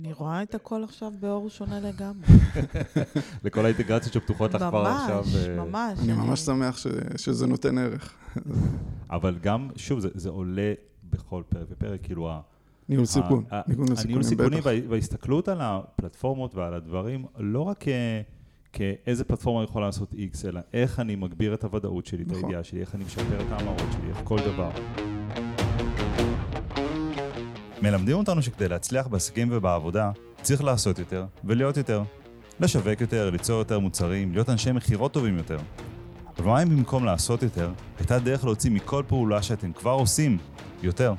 אני רואה את הכל עכשיו באור שונה לגמרי. לכל האינטגרציות שפתוחות לך כבר עכשיו. ממש, אה, ממש. אני ממש שמח ש- שזה נותן ערך. אבל גם, שוב, זה, זה עולה בכל פרק ופרק, כאילו, ה- ניהול סיכון, הניהול סיכונים, וההסתכלות על הפלטפורמות ועל הדברים, לא רק כ- כאיזה פלטפורמה יכולה לעשות X, אלא איך אני מגביר את הוודאות שלי, את נכון. הידיעה שלי, איך אני משפר את ההמרות שלי, איך כל דבר. מלמדים אותנו שכדי להצליח בעסקים ובעבודה, צריך לעשות יותר ולהיות יותר. לשווק יותר, ליצור יותר מוצרים, להיות אנשי מכירות טובים יותר. אבל מה אם במקום לעשות יותר, הייתה דרך להוציא מכל פעולה שאתם כבר עושים יותר?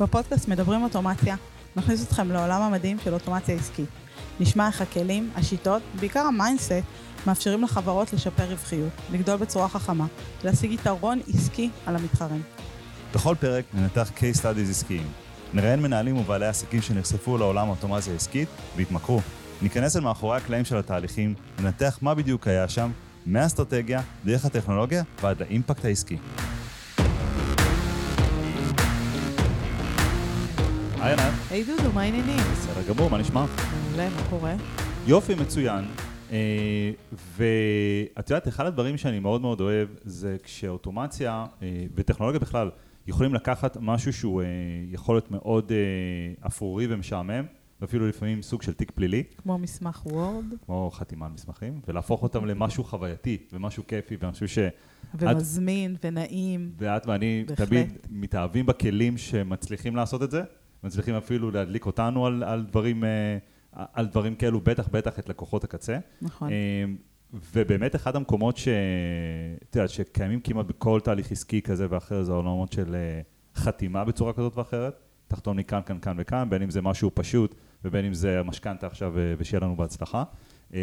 בפודקאסט מדברים אוטומציה, נכניס אתכם לעולם המדהים של אוטומציה עסקית. נשמע איך הכלים, השיטות, בעיקר ה mindset, מאפשרים לחברות לשפר רווחיות, לגדול בצורה חכמה, להשיג יתרון עסקי על המתחרים. בכל פרק ננתח case studies עסקיים. נראיין מנהלים ובעלי עסקים שנחשפו לעולם האוטומציה העסקית והתמכרו. ניכנס אל מאחורי הקלעים של התהליכים, ננתח מה בדיוק היה שם, מהאסטרטגיה, דרך הטכנולוגיה ועד לאימפקט העסקי. היי ענת, היי דודו, מה העניינים? בסדר גמור, מה נשמע? מעולה, מה קורה? יופי, מצוין. אה, ואת יודעת, אחד הדברים שאני מאוד מאוד אוהב זה כשאוטומציה אה, וטכנולוגיה בכלל יכולים לקחת משהו שהוא אה, יכול להיות מאוד אה, אפרורי ומשעמם, ואפילו לפעמים סוג של תיק פלילי, כמו מסמך וורד, כמו חתימה על מסמכים, ולהפוך אותם למשהו חווייתי ומשהו כיפי, חושב שאת ומזמין ונעים. ואת ואני בהחלט. תמיד מתאהבים בכלים שמצליחים לעשות את זה, מצליחים אפילו להדליק אותנו על, על דברים... אה, על דברים כאלו, בטח בטח את לקוחות הקצה. נכון. אמ, ובאמת אחד המקומות ש... את יודעת, שקיימים כמעט בכל תהליך עסקי כזה ואחר, זה העולמות של אה, חתימה בצורה כזאת ואחרת. תחתום לי כאן, כאן, כאן וכאן, בין אם זה משהו פשוט ובין אם זה המשכנתה עכשיו אה, ושיהיה לנו בהצלחה. אמ,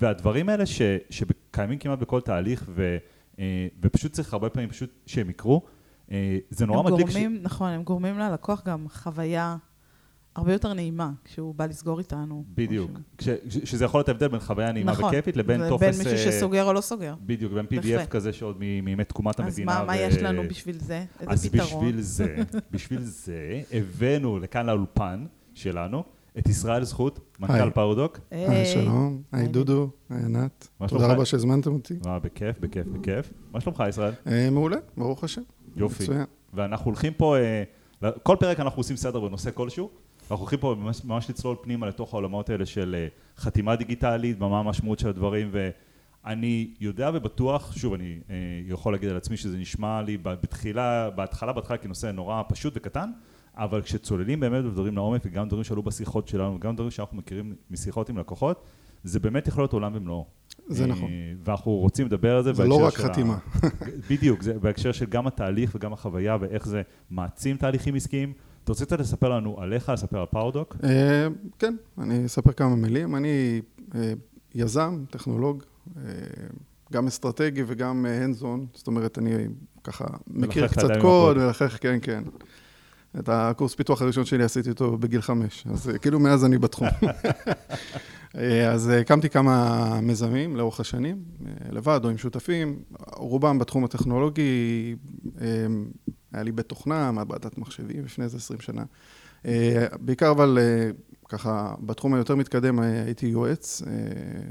והדברים האלה ש... שקיימים כמעט בכל תהליך ו... אה, ופשוט צריך הרבה פעמים פשוט שהם יקרו, אה, זה נורא מדליק. גורמים, נכון, הם גורמים ללקוח גם חוויה הרבה יותר נעימה כשהוא בא לסגור איתנו. בדיוק. כש... שזה יכול להיות ההבדל בין חוויה נעימה נכון. וכיפית לבין בין טופס... מישהו אה, שסוגר או לא סוגר. בדיוק, בין PDF בהחלט. כזה שעוד מימי תקומת אז המדינה. מה, מה ו- יש לנו בשביל זה? אז איזה פתרון? בשביל זה, בשביל זה, הבאנו לכאן לאולפן שלנו את ישראל זכות, מנכ"ל היי. פאורדוק. היי, שלום, היי. דודו, היי ענת. מה תודה שלומך? רבה שהזמנתם אותי. אה, בכיף, בכיף, בכיף. מה שלומך, ישראל? אה, מעולה, ברוך השם. יופי. מצוין. ואנחנו הולכים פה, אה, כל פרק אנחנו עושים סדר בנושא כלשהו. אנחנו הולכים פה ממש, ממש לצלול פנימה לתוך העולמות האלה של אה, חתימה דיגיטלית, ומה המשמעות של הדברים, ואני יודע ובטוח, שוב, אני אה, יכול להגיד על עצמי שזה נשמע לי בתחילה, בהתחלה, בהתחלה כנושא נורא פשוט וקטן, אבל כשצוללים באמת בדברים לעומק, וגם דברים שעלו בשיחות שלנו, וגם דברים שאנחנו מכירים משיחות עם לקוחות, זה באמת יכול להיות עולם ומלואו. זה אה, נכון. ואנחנו רוצים לדבר על זה זה לא רק ה- חתימה. בדיוק, זה בהקשר של גם התהליך וגם החוויה ואיך זה מעצים תהליכים עסקיים. אתה רוצה קצת לספר לנו עליך, לספר על פאורדוק? אה, כן, אני אספר כמה מילים. אני אה, יזם, טכנולוג, אה, גם אסטרטגי וגם on, זאת אומרת, אני ככה מכיר קצת קוד. מלחך, כן, כן. את הקורס פיתוח הראשון שלי עשיתי אותו בגיל חמש, אז כאילו מאז אני בתחום. אז הקמתי כמה מיזמים לאורך השנים, לבד או עם שותפים, רובם בתחום הטכנולוגי, היה לי בית תוכנה, מעבדת מחשבים לפני איזה 20 שנה. אה, בעיקר אבל אה, ככה, בתחום היותר מתקדם אה, הייתי יועץ,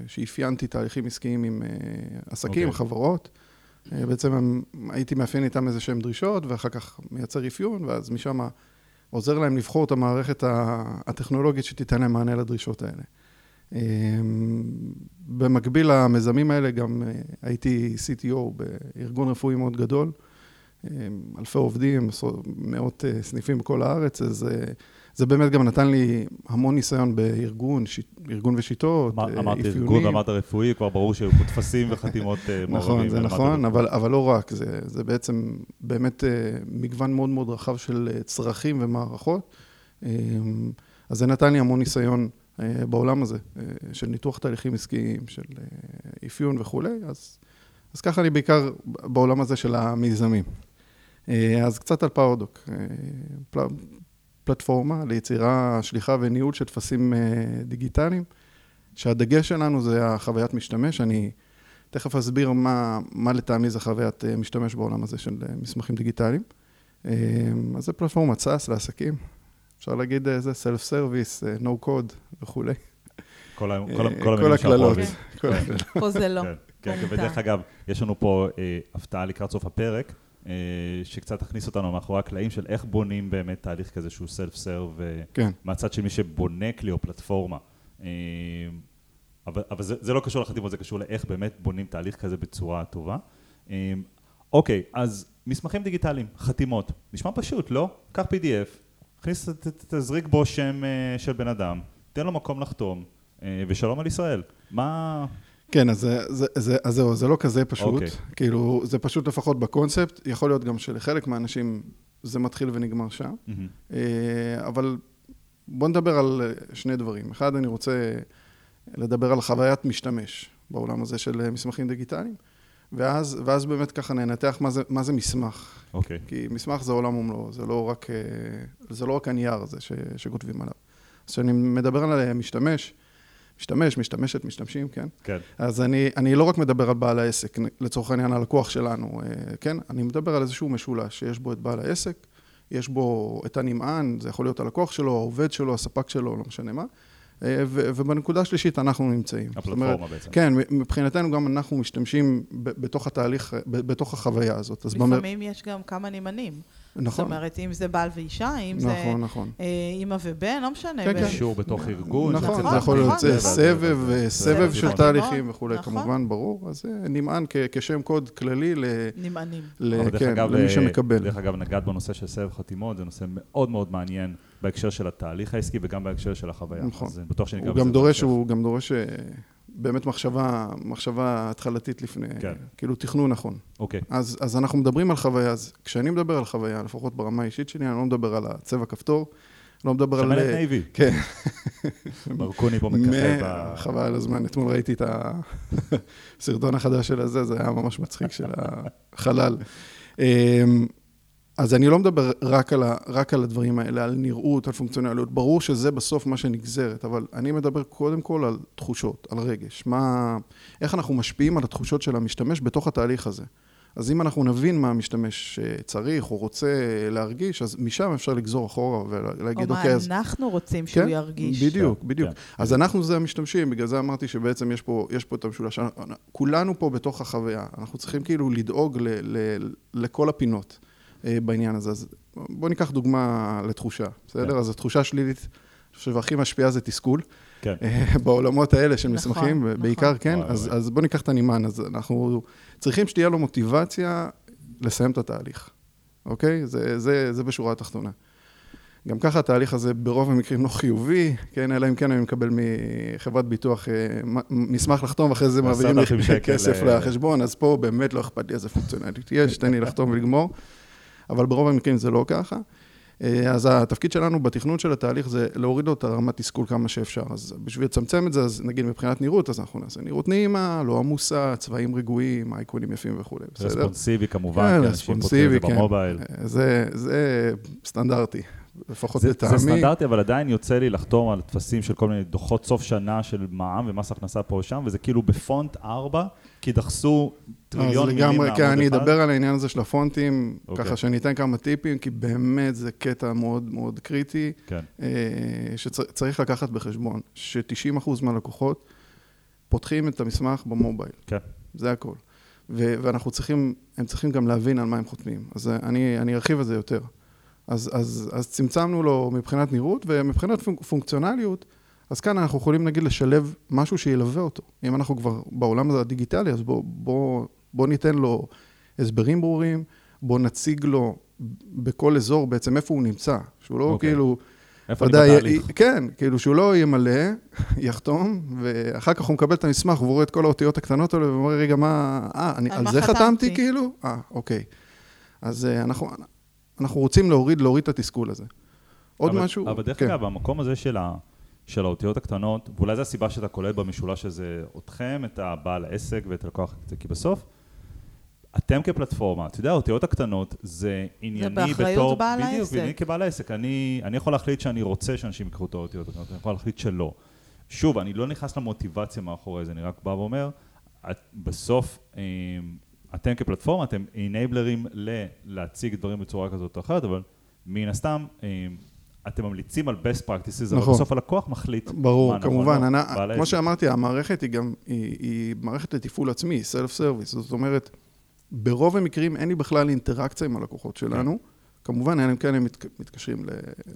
שאפיינתי תהליכים עסקיים עם עסקים, אוקיי. חברות. בעצם הייתי מאפיין איתם איזה שהם דרישות, ואחר כך מייצר אפיון, ואז משם עוזר להם לבחור את המערכת הטכנולוגית שתיתן להם מענה לדרישות האלה. במקביל למיזמים האלה גם הייתי CTO בארגון רפואי מאוד גדול, אלפי עובדים, מאות אה, סניפים בכל הארץ, אז אה, זה באמת גם נתן לי המון ניסיון בארגון, שיט, ארגון ושיטות, אמר- אה, אמרת אפיונים. ארגון ואמרת רפואי, כבר ברור שהיו פה טפסים וחתימות אה, מעורבים. נכון, זה נכון. אבל, אבל לא רק, זה, זה בעצם באמת אה, מגוון מאוד מאוד רחב של אה, צרכים ומערכות. אה, אז זה נתן לי המון ניסיון אה, בעולם הזה, אה, של ניתוח תהליכים עסקיים, של אה, אפיון וכולי, אז, אז ככה אני בעיקר בעולם הזה של המיזמים. אה, אז קצת על פאורדוק, אה, פל, פלטפורמה ליצירה, שליחה וניהול של טפסים אה, דיגיטליים, שהדגש שלנו זה החוויית משתמש. אני תכף אסביר מה, מה לטעמי זה חוויית משתמש בעולם הזה של מסמכים דיגיטליים. אז זה פלטפורמת SaaS לעסקים, אפשר להגיד איזה self service, no code וכולי. כל שאנחנו הקללות. פה זה לא. כן, כן. ודרך אגב, יש לנו פה הפתעה לקראת סוף הפרק, שקצת תכניס אותנו מאחורי הקלעים של איך בונים באמת תהליך כזה שהוא self serve, כן. מהצד של מי שבונה כלי או פלטפורמה. אה, אבל, אבל זה, זה לא קשור לחתימות, זה קשור לאיך באמת בונים תהליך כזה בצורה טובה. אה, אוקיי, אז מסמכים דיגיטליים, חתימות, נשמע פשוט, לא? קח PDF, תכניס, ת- תזריק בו שם אה, של בן אדם, תן לו מקום לחתום, אה, ושלום על ישראל. מה... כן, אז, זה, זה, אז זהו, זה לא כזה פשוט. אוקיי. כאילו, זה פשוט לפחות בקונספט, יכול להיות גם שלחלק מהאנשים זה מתחיל ונגמר שם. מהמם. אה, אבל בואו נדבר על אה, שני דברים. אחד, אני רוצה לדבר על חוויית משתמש בעולם הזה של אה, מסמכים דיגיטליים, ואז, ואז באמת ככה ננתח מה זה, מה זה מסמך. אוקיי. כי מסמך זה עולם ומלואו, זה לא רק, זה לא רק הנייר הזה ש, שכותבים עליו. אז כשאני מדבר על אה, משתמש, משתמש, משתמשת, משתמשים, כן? כן. אז אני, אני לא רק מדבר על בעל העסק, לצורך העניין הלקוח שלנו, אה, כן? אני מדבר על איזשהו משולש שיש בו את בעל העסק, יש בו את הנמען, זה יכול להיות הלקוח שלו, העובד שלו, הספק שלו, לא משנה מה. אה, ו- ובנקודה השלישית אנחנו נמצאים. זאת אומרת, הפלטפורמה בעצם. כן, מבחינתנו גם אנחנו משתמשים ב- בתוך התהליך, ב- בתוך החוויה הזאת. אז במר- לפעמים יש גם כמה נמענים. זאת נכון, אומרת, אם זה בעל ואישה, אם זה נכון, נכון. אה, אימא ובן, לא משנה. כן, כן. אישור בתוך ארגון. נכון, נכון, זה יכול להיות נכון, נכון. סבב, זה- סבב של נכון. תהליכים וכולי, נכון. כמובן, ברור. אז זה נמען כ- כשם קוד כללי ל- נמענים. כן, אגב, למי אה, שמקבל. דרך אגב, נגעת בנושא של סבב חתימות, זה נושא מאוד מאוד מעניין בהקשר של התהליך העסקי וגם בהקשר של החוויה. נכון. אז בטוח שניגע הוא בזה גם דורש, בהמשך. הוא גם דורש אה, באמת מחשבה, מחשבה התחלתית לפני, כן. כאילו תכנון נכון. אוקיי, אז, אז אנחנו מדברים על חוויה, אז כשאני מדבר על חוויה, לפחות ברמה האישית שלי, אני לא מדבר על הצבע כפתור, לא מדבר על... שמנת נייבי. כן. מרקוני פה מככב ב... חבל על הזמן, אתמול ראיתי את הסרטון החדש של הזה, זה היה ממש מצחיק של החלל. אז אני לא מדבר רק על, ה, רק על הדברים האלה, על נראות, על פונקציונליות. ברור שזה בסוף מה שנגזרת, אבל אני מדבר קודם כל על תחושות, על רגש. מה, איך אנחנו משפיעים על התחושות של המשתמש בתוך התהליך הזה. אז אם אנחנו נבין מה המשתמש אה, צריך או רוצה להרגיש, אז משם אפשר לגזור אחורה ולהגיד, או מה אוקיי, אז... אנחנו רוצים שהוא כן, ירגיש. בדיוק, כן, בדיוק. כן. אז אנחנו זה המשתמשים, בגלל זה אמרתי שבעצם יש פה, יש פה את המשולש. כולנו פה בתוך החוויה, אנחנו צריכים כאילו לדאוג ל, ל, לכל הפינות בעניין הזה. אז בואו ניקח דוגמה לתחושה, בסדר? כן. אז התחושה שלילית, אני חושב שהכי משפיעה זה תסכול. כן. אה, בעולמות האלה של נכון, מסמכים, נכון. בעיקר כן, וואי, אז, וואי. אז בואו ניקח את הנמען, אז אנחנו צריכים שתהיה לו מוטיבציה לסיים את התהליך, אוקיי? זה, זה, זה בשורה התחתונה. גם ככה התהליך הזה ברוב המקרים לא חיובי, כן, אלא אם כן אני מקבל מחברת ביטוח אה, מסמך לחתום, ואחרי זה מעבירים לי 10,000 שקל, כסף אה, לחשבון, אז פה באמת לא אכפת לי איזה פונקציונלית יש, תן לי לחתום ולגמור, אבל ברוב המקרים זה לא ככה. אה, אז התפקיד שלנו בתכנון של התהליך זה להוריד לו את הרמת תסכול כמה שאפשר. אז בשביל לצמצם את זה, אז נגיד מבחינת נראות, אז אנחנו נעשה נראות נעימה, לא עמוסה, צבעים רגועים, אייקונים יפים וכולי, בסדר? רספונסיבי כמובן, כן, רספונסיבי, כן. במובייל. זה, זה סטנדרטי, לפחות זה, לטעמי. זה סטנדרטי, אבל עדיין יוצא לי לחתום על טפסים של כל מיני דוחות סוף שנה של מע"מ ומס הכנסה פה ושם, וזה כאילו בפונט 4, כי דחסו טריליון אז מילים לגמרי, לעמוד כן, אני. אדבר על העניין הזה של הפונטים, אוקיי. ככה שאני אתן כמה טיפים, כי באמת זה קטע מאוד מאוד קריטי, כן, אה, שצריך לקחת בחשבון, ש-90% מהלקוחות פותחים את המסמך במובייל, כן. זה הכל. ו- ואנחנו צריכים, הם צריכים גם להבין על מה הם חותמים. אז אני, אני ארחיב את זה יותר. אז, אז, אז צמצמנו לו מבחינת נראות, ומבחינת פונק, פונקציונליות, אז כאן אנחנו יכולים נגיד לשלב משהו שילווה אותו. אם אנחנו כבר בעולם הזה הדיגיטלי, אז בוא, בוא, בוא ניתן לו הסברים ברורים, בוא נציג לו בכל אזור בעצם איפה הוא נמצא, שהוא לא אוקיי. כאילו... איפה אני בתהליך? י- כן, כאילו שהוא לא ימלא, יחתום, ואחר כך הוא מקבל את המסמך, והוא רואה את כל האותיות הקטנות האלה, ואומר, רגע, מה, אה, אני, על על מה זה חתמתי?" חתמתי כאילו? אה, אוקיי. אז אה, אנחנו, אנחנו רוצים להוריד, להוריד את התסכול הזה. עוד אבל, משהו? אבל דרך כן. אגב, המקום הזה של, ה, של האותיות הקטנות, ואולי זו הסיבה שאתה קולט במשולש הזה אתכם, את הבעל העסק ואת הלקוח, כי בסוף, אתם כפלטפורמה, אתה יודע, האותיות הקטנות זה ענייני באחריות בתור... בעל בדיוק, העסק. אני כבעל העסק. אני, אני יכול להחליט שאני רוצה שאנשים יקחו את האותיות הקטנות, אני יכול להחליט שלא. שוב, אני לא נכנס למוטיבציה מאחורי זה, אני רק בא ואומר, את, בסוף, אה, אתם כפלטפורמה, אתם אינבלרים ל- להציג דברים בצורה כזאת או אחרת, אבל מן הסתם, אה, אתם ממליצים על best practices, אבל נכון. בסוף הלקוח מחליט. ברור, מה נכון כמובן. לו, אני, בעל כמו. שאמרתי, המערכת היא גם, היא, היא מערכת לתפעול עצמי, self service. זאת אומרת, ברוב המקרים אין לי בכלל אינטראקציה עם הלקוחות שלנו. כמובן, אלא אם כן הם מת, מתקשרים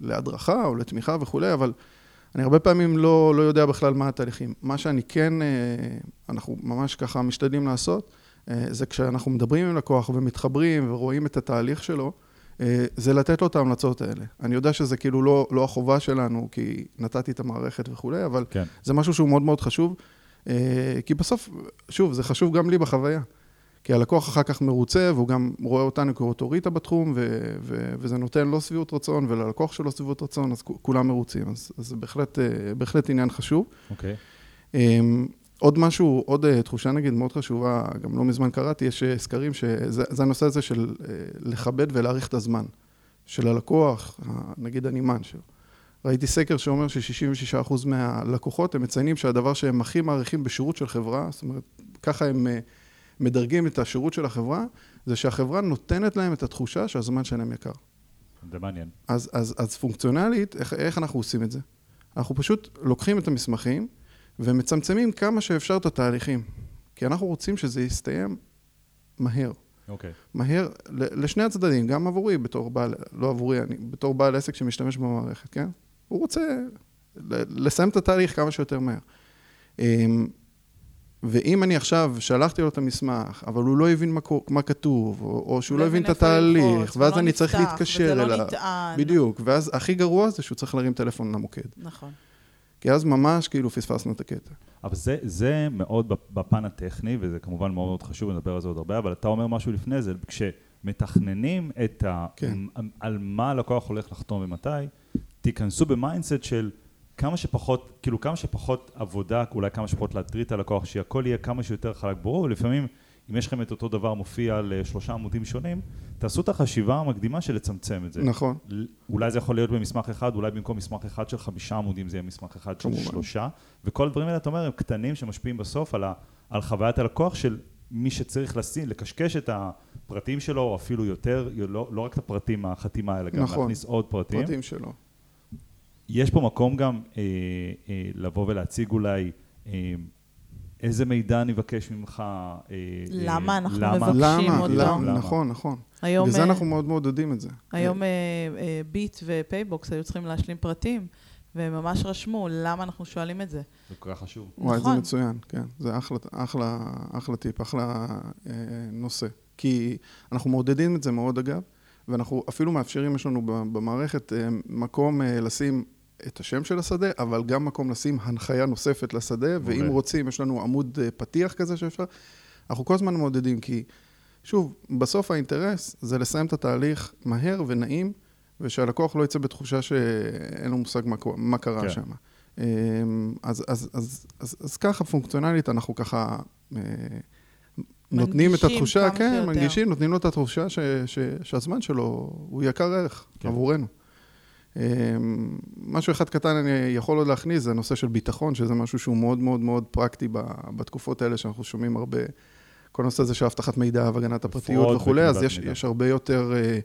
להדרכה או לתמיכה וכולי, אבל אני הרבה פעמים לא, לא יודע בכלל מה התהליכים. מה שאני כן, אה, אנחנו ממש ככה משתדלים לעשות, אה, זה כשאנחנו מדברים עם לקוח ומתחברים ורואים את התהליך שלו, אה, זה לתת לו את ההמלצות האלה. אני יודע שזה כאילו לא, לא החובה שלנו, כי נתתי את המערכת וכולי, אבל כן. זה משהו שהוא מאוד מאוד חשוב, כי בסוף, שוב, זה חשוב גם לי בחוויה. כי הלקוח אחר כך מרוצה, והוא גם רואה אותנו כאוטוריטה בתחום, ו- ו- וזה נותן לו שביעות רצון, וללקוח שלו שביעות רצון, אז כולם מרוצים. אז, אז זה בהחלט, אה, בהחלט עניין חשוב. אוקיי. אמ, עוד משהו, עוד אה, תחושה נגיד מאוד חשובה, גם לא מזמן קראתי, יש אה, סקרים שזה זה הנושא הזה של אה, לכבד ולהעריך את הזמן של הלקוח, נגיד הנמען שלו. ראיתי סקר שאומר ש-66% מהלקוחות הם מציינים שהדבר שהם הכי מעריכים בשירות של חברה, זאת אומרת, ככה הם מדרגים את השירות של החברה, זה שהחברה נותנת להם את התחושה שהזמן שלהם יקר. זה מעניין. אז, אז, אז פונקציונלית, איך, איך אנחנו עושים את זה? אנחנו פשוט לוקחים את המסמכים ומצמצמים כמה שאפשר את התהליכים. כי אנחנו רוצים שזה יסתיים מהר. אוקיי. מהר ל- לשני הצדדים, גם עבורי בתור בעל, לא עבורי, אני בתור בעל עסק שמשתמש במערכת, כן? הוא רוצה לסיים את התהליך כמה שיותר מהר. ואם אני עכשיו שלחתי לו את המסמך, אבל הוא לא הבין מה, מה כתוב, או, או שהוא לא הבין את התהליך, ואז ולא אני צריך להתקשר וזה אליו. לא נטען. בדיוק, ואז הכי גרוע זה שהוא צריך להרים טלפון למוקד. נכון. כי אז ממש כאילו פספסנו את הקטע. אבל זה, זה מאוד בפ- בפן הטכני, וזה כמובן מאוד מאוד חשוב, נדבר על זה עוד הרבה, אבל אתה אומר משהו לפני זה, כשמתכננים את ה... כן. על מה הלקוח הולך לחתום ומתי, תיכנסו ב mindset של כמה שפחות, כאילו כמה שפחות עבודה, אולי כמה שפחות להטריד את הלקוח, שהכל יהיה כמה שיותר חלק ברור, ולפעמים אם יש לכם את אותו דבר מופיע על אה, שלושה עמודים שונים, תעשו את החשיבה המקדימה של לצמצם את זה. נכון. אולי זה יכול להיות במסמך אחד, אולי במקום מסמך אחד של חמישה עמודים זה יהיה מסמך אחד של. שלושה, וכל הדברים האלה, אתה אומר, הם קטנים שמשפיעים בסוף על, ה, על חוויית הלקוח של מי שצריך לשים, לקשקש את הפרטים שלו, או אפילו יותר, לא, לא רק את הפרטים מהחתימה, אלא גם נכון. להכניס עוד פרטים. פרטים שלו. יש פה מקום גם אה, אה, לבוא ולהציג אולי אה, איזה מידע אני אבקש ממך. אה, למה אה, אנחנו למה? מבקשים למה? אותו. למה? למה? נכון, נכון. היום, בגלל זה אה, אנחנו מאוד מעודדים את זה. היום אה, אה, ביט ו PayBox היו צריכים להשלים פרטים, והם ממש רשמו למה אנחנו שואלים את זה. זה כל כך חשוב. וואי, זה נכון. מצוין, כן. זה אחלה, אחלה, אחלה טיפ, אחלה אה, נושא. כי אנחנו מעודדים את זה מאוד, אגב, ואנחנו אפילו מאפשרים, יש לנו במערכת אה, מקום אה, לשים את השם של השדה, אבל גם מקום לשים הנחיה נוספת לשדה, ואם מעולה. רוצים, יש לנו עמוד אה, פתיח כזה שאפשר. אנחנו כל הזמן מעודדים, כי שוב, בסוף האינטרס זה לסיים את התהליך מהר ונעים, ושהלקוח לא יצא בתחושה שאין לו מושג מה, מה קרה כן. שם. אמ, אז, אז, אז, אז, אז ככה פונקציונלית אנחנו ככה אה, נותנים את התחושה, כן, שיותר. מנגישים, נותנים לו את התחושה ש, ש, שהזמן שלו הוא יקר ערך כן. עבורנו. אמ, משהו אחד קטן אני יכול עוד להכניס, זה הנושא של ביטחון, שזה משהו שהוא מאוד מאוד מאוד פרקטי בתקופות האלה שאנחנו שומעים הרבה, כל הנושא הזה של אבטחת מידע והגנת הפרטיות וכולי, אז יש. יש הרבה יותר, אה,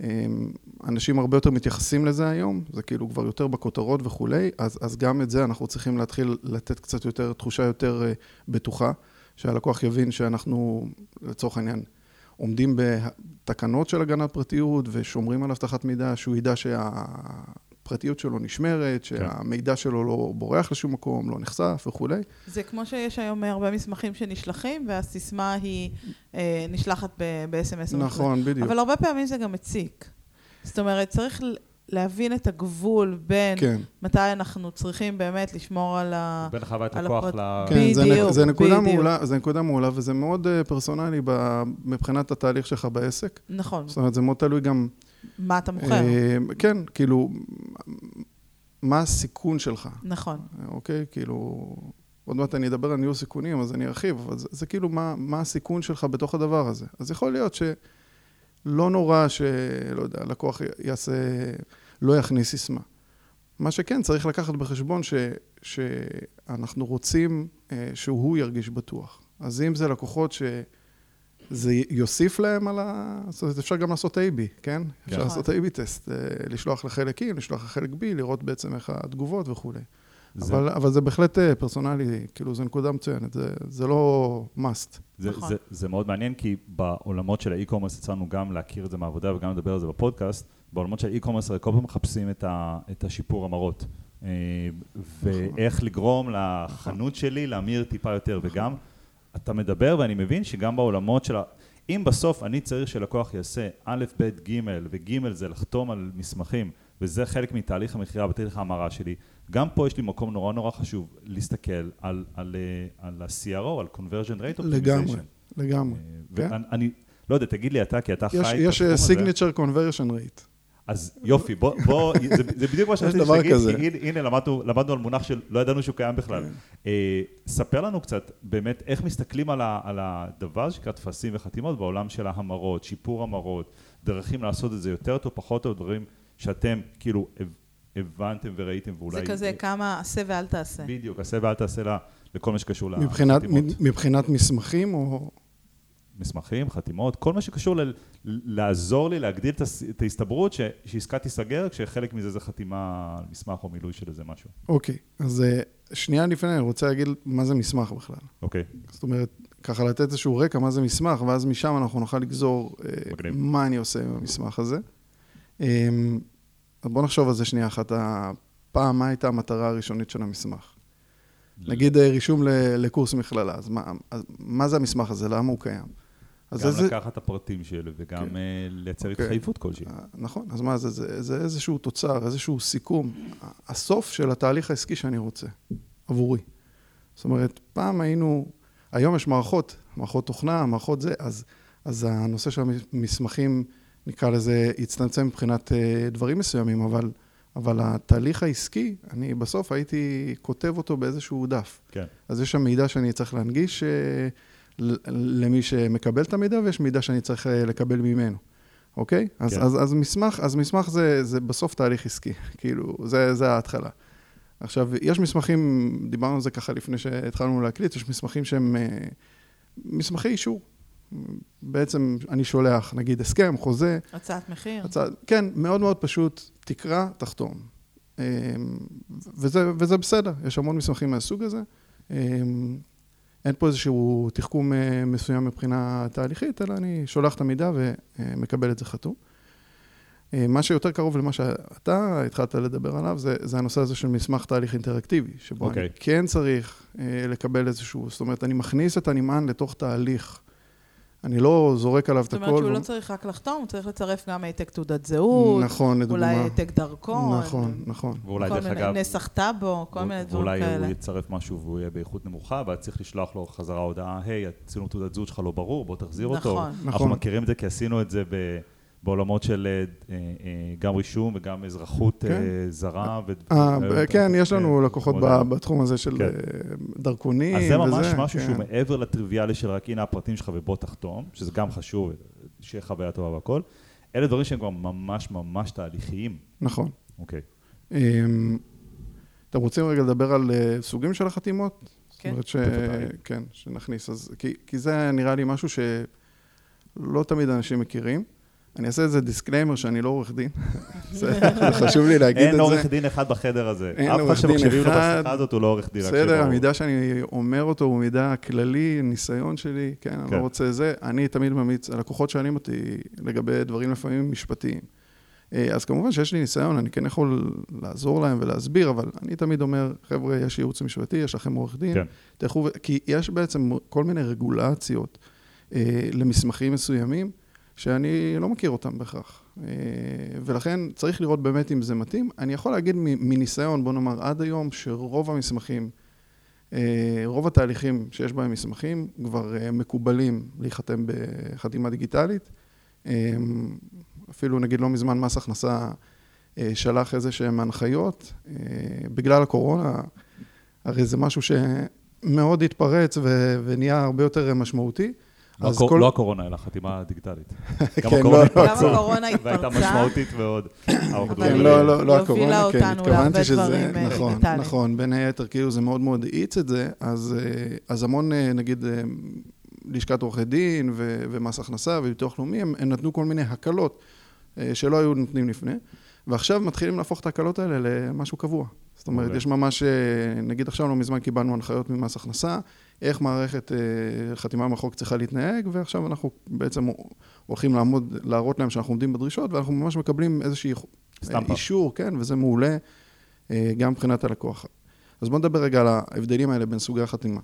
אמ, אנשים הרבה יותר מתייחסים לזה היום, זה כאילו כבר יותר בכותרות וכולי, אז, אז גם את זה אנחנו צריכים להתחיל לתת קצת יותר, תחושה יותר אה, בטוחה, שהלקוח יבין שאנחנו, לצורך העניין, עומדים בתקנות של הגנת פרטיות ושומרים על אבטחת מידע, שהוא ידע שהפרטיות שלו נשמרת, שהמידע שלו לא בורח לשום מקום, לא נחשף וכולי. זה כמו שיש היום הרבה מסמכים שנשלחים, והסיסמה היא אה, נשלחת ב-SMS. נכון, בדיוק. אבל הרבה פעמים זה גם מציק. זאת אומרת, צריך להבין את הגבול בין כן, מתי אנחנו צריכים באמת לשמור על ה... בין חוויית לקוח הפרט- ל... כן, זה, בדיוק, נק, זה, נקודה בדיוק. מעולה, זה נקודה מעולה, וזה מאוד uh, פרסונלי ב, מבחינת התהליך שלך בעסק. נכון, זאת אומרת, זה מאוד תלוי גם... מה אתה מוכר. אה, כן, כאילו, מה הסיכון שלך, נכון. אוקיי? כאילו, עוד מעט אני אדבר על ניהול סיכונים, אז אני ארחיב, אבל זה, זה כאילו מה, מה הסיכון שלך בתוך הדבר הזה. אז יכול להיות שלא נורא שלא יודע, לקוח יעשה, לא יכניס סיסמה. מה שכן, צריך לקחת בחשבון ש, שאנחנו רוצים אה, שהוא ירגיש בטוח. אז אם זה לקוחות זה יוסיף להם על ה... זאת אומרת, אפשר גם לעשות A-B, כן? אפשר נכון. לעשות A-B טסט, אה, לשלוח לחלק E, לשלוח לחלק B, לראות בעצם איך התגובות וכולי. זה- אבל, אבל זה בהחלט אה, פרסונלי, כאילו, זו נקודה מצוינת, זה, זה לא must. זה, נכון. זה, זה מאוד מעניין, כי בעולמות של האי-קומרס יצאנו גם להכיר את זה מהעבודה וגם לדבר על זה בפודקאסט. בעולמות של האי-קומרס הרי כל פעם מחפשים את, ה, את השיפור המרות. אה, ואיך לגרום לחנות שלי להמיר טיפה יותר, וגם אתה מדבר ואני מבין שגם בעולמות של ה... אם בסוף אני צריך שלקוח יעשה א', ב', ג', וג' זה לחתום על מסמכים, וזה חלק מתהליך המכירה בתהליך ההמרה שלי, גם פה יש לי מקום נורא נורא חשוב להסתכל על, על, אה, על ה-CRO, על conversion rate לגמרי, optimization. לגמרי. אה, ואני, אני, לא יודע, תגיד לי אתה, כי אתה חי יש, את יש התחום הזה. signature conversion rate. אז יופי, בוא, בוא זה, זה בדיוק מה שרציתי שתגיד, כזה. כי הנה, למדנו, למדנו על מונח שלא ידענו שהוא קיים בכלל. כן. אה, ספר לנו קצת באמת איך מסתכלים על, ה, על הדבר שנקרא טפסים וחתימות בעולם של ההמרות, שיפור המרות, דרכים לעשות את זה יותר טוב, פחות טוב, דברים שאתם כאילו הבנתם וראיתם ואולי... זה כזה כמה עשה ואל תעשה. בדיוק, עשה ואל תעשה לה, לכל מה שקשור מבחינת, לחתימות. מבחינת מסמכים או... מסמכים, חתימות, כל מה שקשור ל- לעזור לי להגדיל את הס- את ההסתברות ש- שעסקה תיסגר כשחלק מזה זה חתימה על מסמך או מילוי של איזה משהו. אוקיי, אז אה, שנייה לפני אני רוצה להגיד מה זה מסמך בכלל. אוקיי, זאת אומרת, ככה לתת איזשהו רקע מה זה מסמך, ואז משם אנחנו נוכל לגזור אה, מגניב. מה אני עושה עם המסמך הזה. אז בואו נחשוב על זה שנייה אחת. פעם, מה הייתה המטרה הראשונית של המסמך? נגיד אה, רישום לקורס מכללה, אז מה, אז מה זה המסמך הזה? למה הוא קיים? אז גם איזה- לקחת את הפרטים שלי וגם כן. אה, לייצר אוקיי. התחייבות כלשהי. אה, נכון, אז מה זה? זה, זה איזשהו תוצר, איזשהו סיכום. הסוף של התהליך העסקי שאני רוצה, עבורי. זאת אומרת, פעם היינו, היום יש מערכות, מערכות תוכנה, מערכות זה, אז, אז הנושא של המסמכים, נקרא לזה, הצטמצם מבחינת אה, דברים מסוימים, אבל, אבל התהליך העסקי, אני בסוף הייתי כותב אותו באיזשהו דף. כן, אז יש שם מידע שאני צריך להנגיש אה, למי שמקבל את המידע, ויש מידע שאני צריך אה, לקבל ממנו, אוקיי? אז, כן. אז, אז מסמך, אז מסמך זה, זה בסוף תהליך עסקי, כאילו, זה, זה ההתחלה. עכשיו, יש מסמכים, דיברנו על זה ככה לפני שהתחלנו להקליט, יש מסמכים שהם מסמכי אישור. בעצם אני שולח, נגיד, הסכם, חוזה, הצעת מחיר. הצעה, כן, מאוד מאוד פשוט, תקרא, תחתום. אמ, וזה, וזה בסדר, יש המון מסמכים מהסוג הזה. אמ, אין פה איזשהו תחכום אה, מסוים מבחינה תהליכית, אלא אני שולח את המידע ומקבל את זה חתום. אה, מה שיותר קרוב למה שאתה התחלת לדבר עליו, זה, זה הנושא הזה של מסמך תהליך אינטראקטיבי, שבו okay. אוקיי. אני כן צריך אה, לקבל איזשהו, זאת אומרת, אני מכניס את הנמען לתוך תהליך. אני לא זורק עליו את זאת הכל. אומרת שהוא לא צריך רק לחתום, הוא צריך לצרף גם העתק תעודת זהות, נכון, לדוגמה. אולי העתק דרכון, נכון, נכון. ואולי דרך מיני- אגב, נסח טאבו, כל מיני דברים ואולי כאלה. הוא יצרף משהו והוא יהיה באיכות נמוכה, ואז צריך לשלוח לו חזרה הודעה, היי, הצילום תעודת זהות שלך לא ברור, בוא תחזיר אותו. נכון. אנחנו נכון. מכירים את זה כי עשינו את זה ב... בעולמות של אה, אה, גם רישום וגם אזרחות אה, כן. זרה. ו- אה, כן, יש לנו כן, לקוחות ב- הרבה. בתחום הזה של כן. אה, דרכונים אז וזה. זה ממש משהו כן. שהוא מעבר לטריוויאלי של רק הנה הפרטים שלך ובוא תחתום, שזה גם חשוב, שיהיה חוויה טובה והכל. אלה דברים שהם כבר ממש ממש תהליכיים. נכון. אוקיי. אמ, אתם רוצים רגע לדבר על אה, סוגים של החתימות? כן. זאת אומרת ש... כן, שנכניס. אז, כי, כי זה נראה לי משהו שלא תמיד אנשים מכירים. אני אעשה איזה disclaimer שאני לא עורך דין. זה חשוב לי להגיד את אין זה. עורך דין אחד בחדר הזה. אין אף אחד עורך דין שמקשיבים לו אחד. בשיחה הזאת הוא לא עורך דין. בסדר. המידע שאני אומר אותו הוא מידע כללי, ניסיון שלי, כן, אני כן. לא רוצה זה. אני תמיד ממליץ, הלקוחות שואלים אותי לגבי דברים לפעמים משפטיים. אה, אז כמובן שיש לי ניסיון, אני כן יכול לעזור להם ולהסביר, אבל אני תמיד אומר, חבר'ה, יש ייעוץ משפטי, יש לכם עורך דין, כן. תלכו, כי יש בעצם כל מיני רגולציות אה, למסמכים מסוימים, שאני לא מכיר אותם בהכרח. אה, ולכן צריך לראות באמת אם זה מתאים. אני יכול להגיד מניסיון, בוא נאמר, עד היום, שרוב המסמכים, אה, רוב התהליכים שיש בהם מסמכים, כבר אה, מקובלים להיחתם בחתימה דיגיטלית. אפילו נגיד לא מזמן מס הכנסה שלח איזה שהם הנחיות, בגלל הקורונה, הרי זה משהו שמאוד התפרץ ונהיה הרבה יותר משמעותי. לא אז הקור- כל- לא הקורונה, אלא החתימה הדיגיטלית. גם כן, הקורונה לא, התפרצה, גם הקורונה והייתה התפרצה. משמעותית מאוד. כן, לא, לא, לא הקורונה, כן, התכוונתי שזה, דברים, אה, נכון. נכון, בין היתר, כאילו זה מאוד מאוד האיץ את זה, אז, אה, אז המון, אה, נגיד, לשכת עורכי דין ו- ומס הכנסה וביטוח לאומי, הם, הם נתנו כל מיני הקלות שלא היו נותנים לפני, ועכשיו מתחילים להפוך את ההקלות האלה למשהו קבוע. זאת אומרת. יש ממש, נגיד עכשיו לא מזמן קיבלנו הנחיות ממס הכנסה, איך מערכת אה, חתימה מרחוק צריכה להתנהג, ועכשיו אנחנו בעצם הולכים לעמוד, להראות להם שאנחנו עומדים בדרישות, ואנחנו ממש מקבלים איזושהי סטמפה. אישור, כן, וזה מעולה אה, גם מבחינת הלקוח. אז בואו נדבר רגע על ההבדלים האלה בין סוגי החתימה.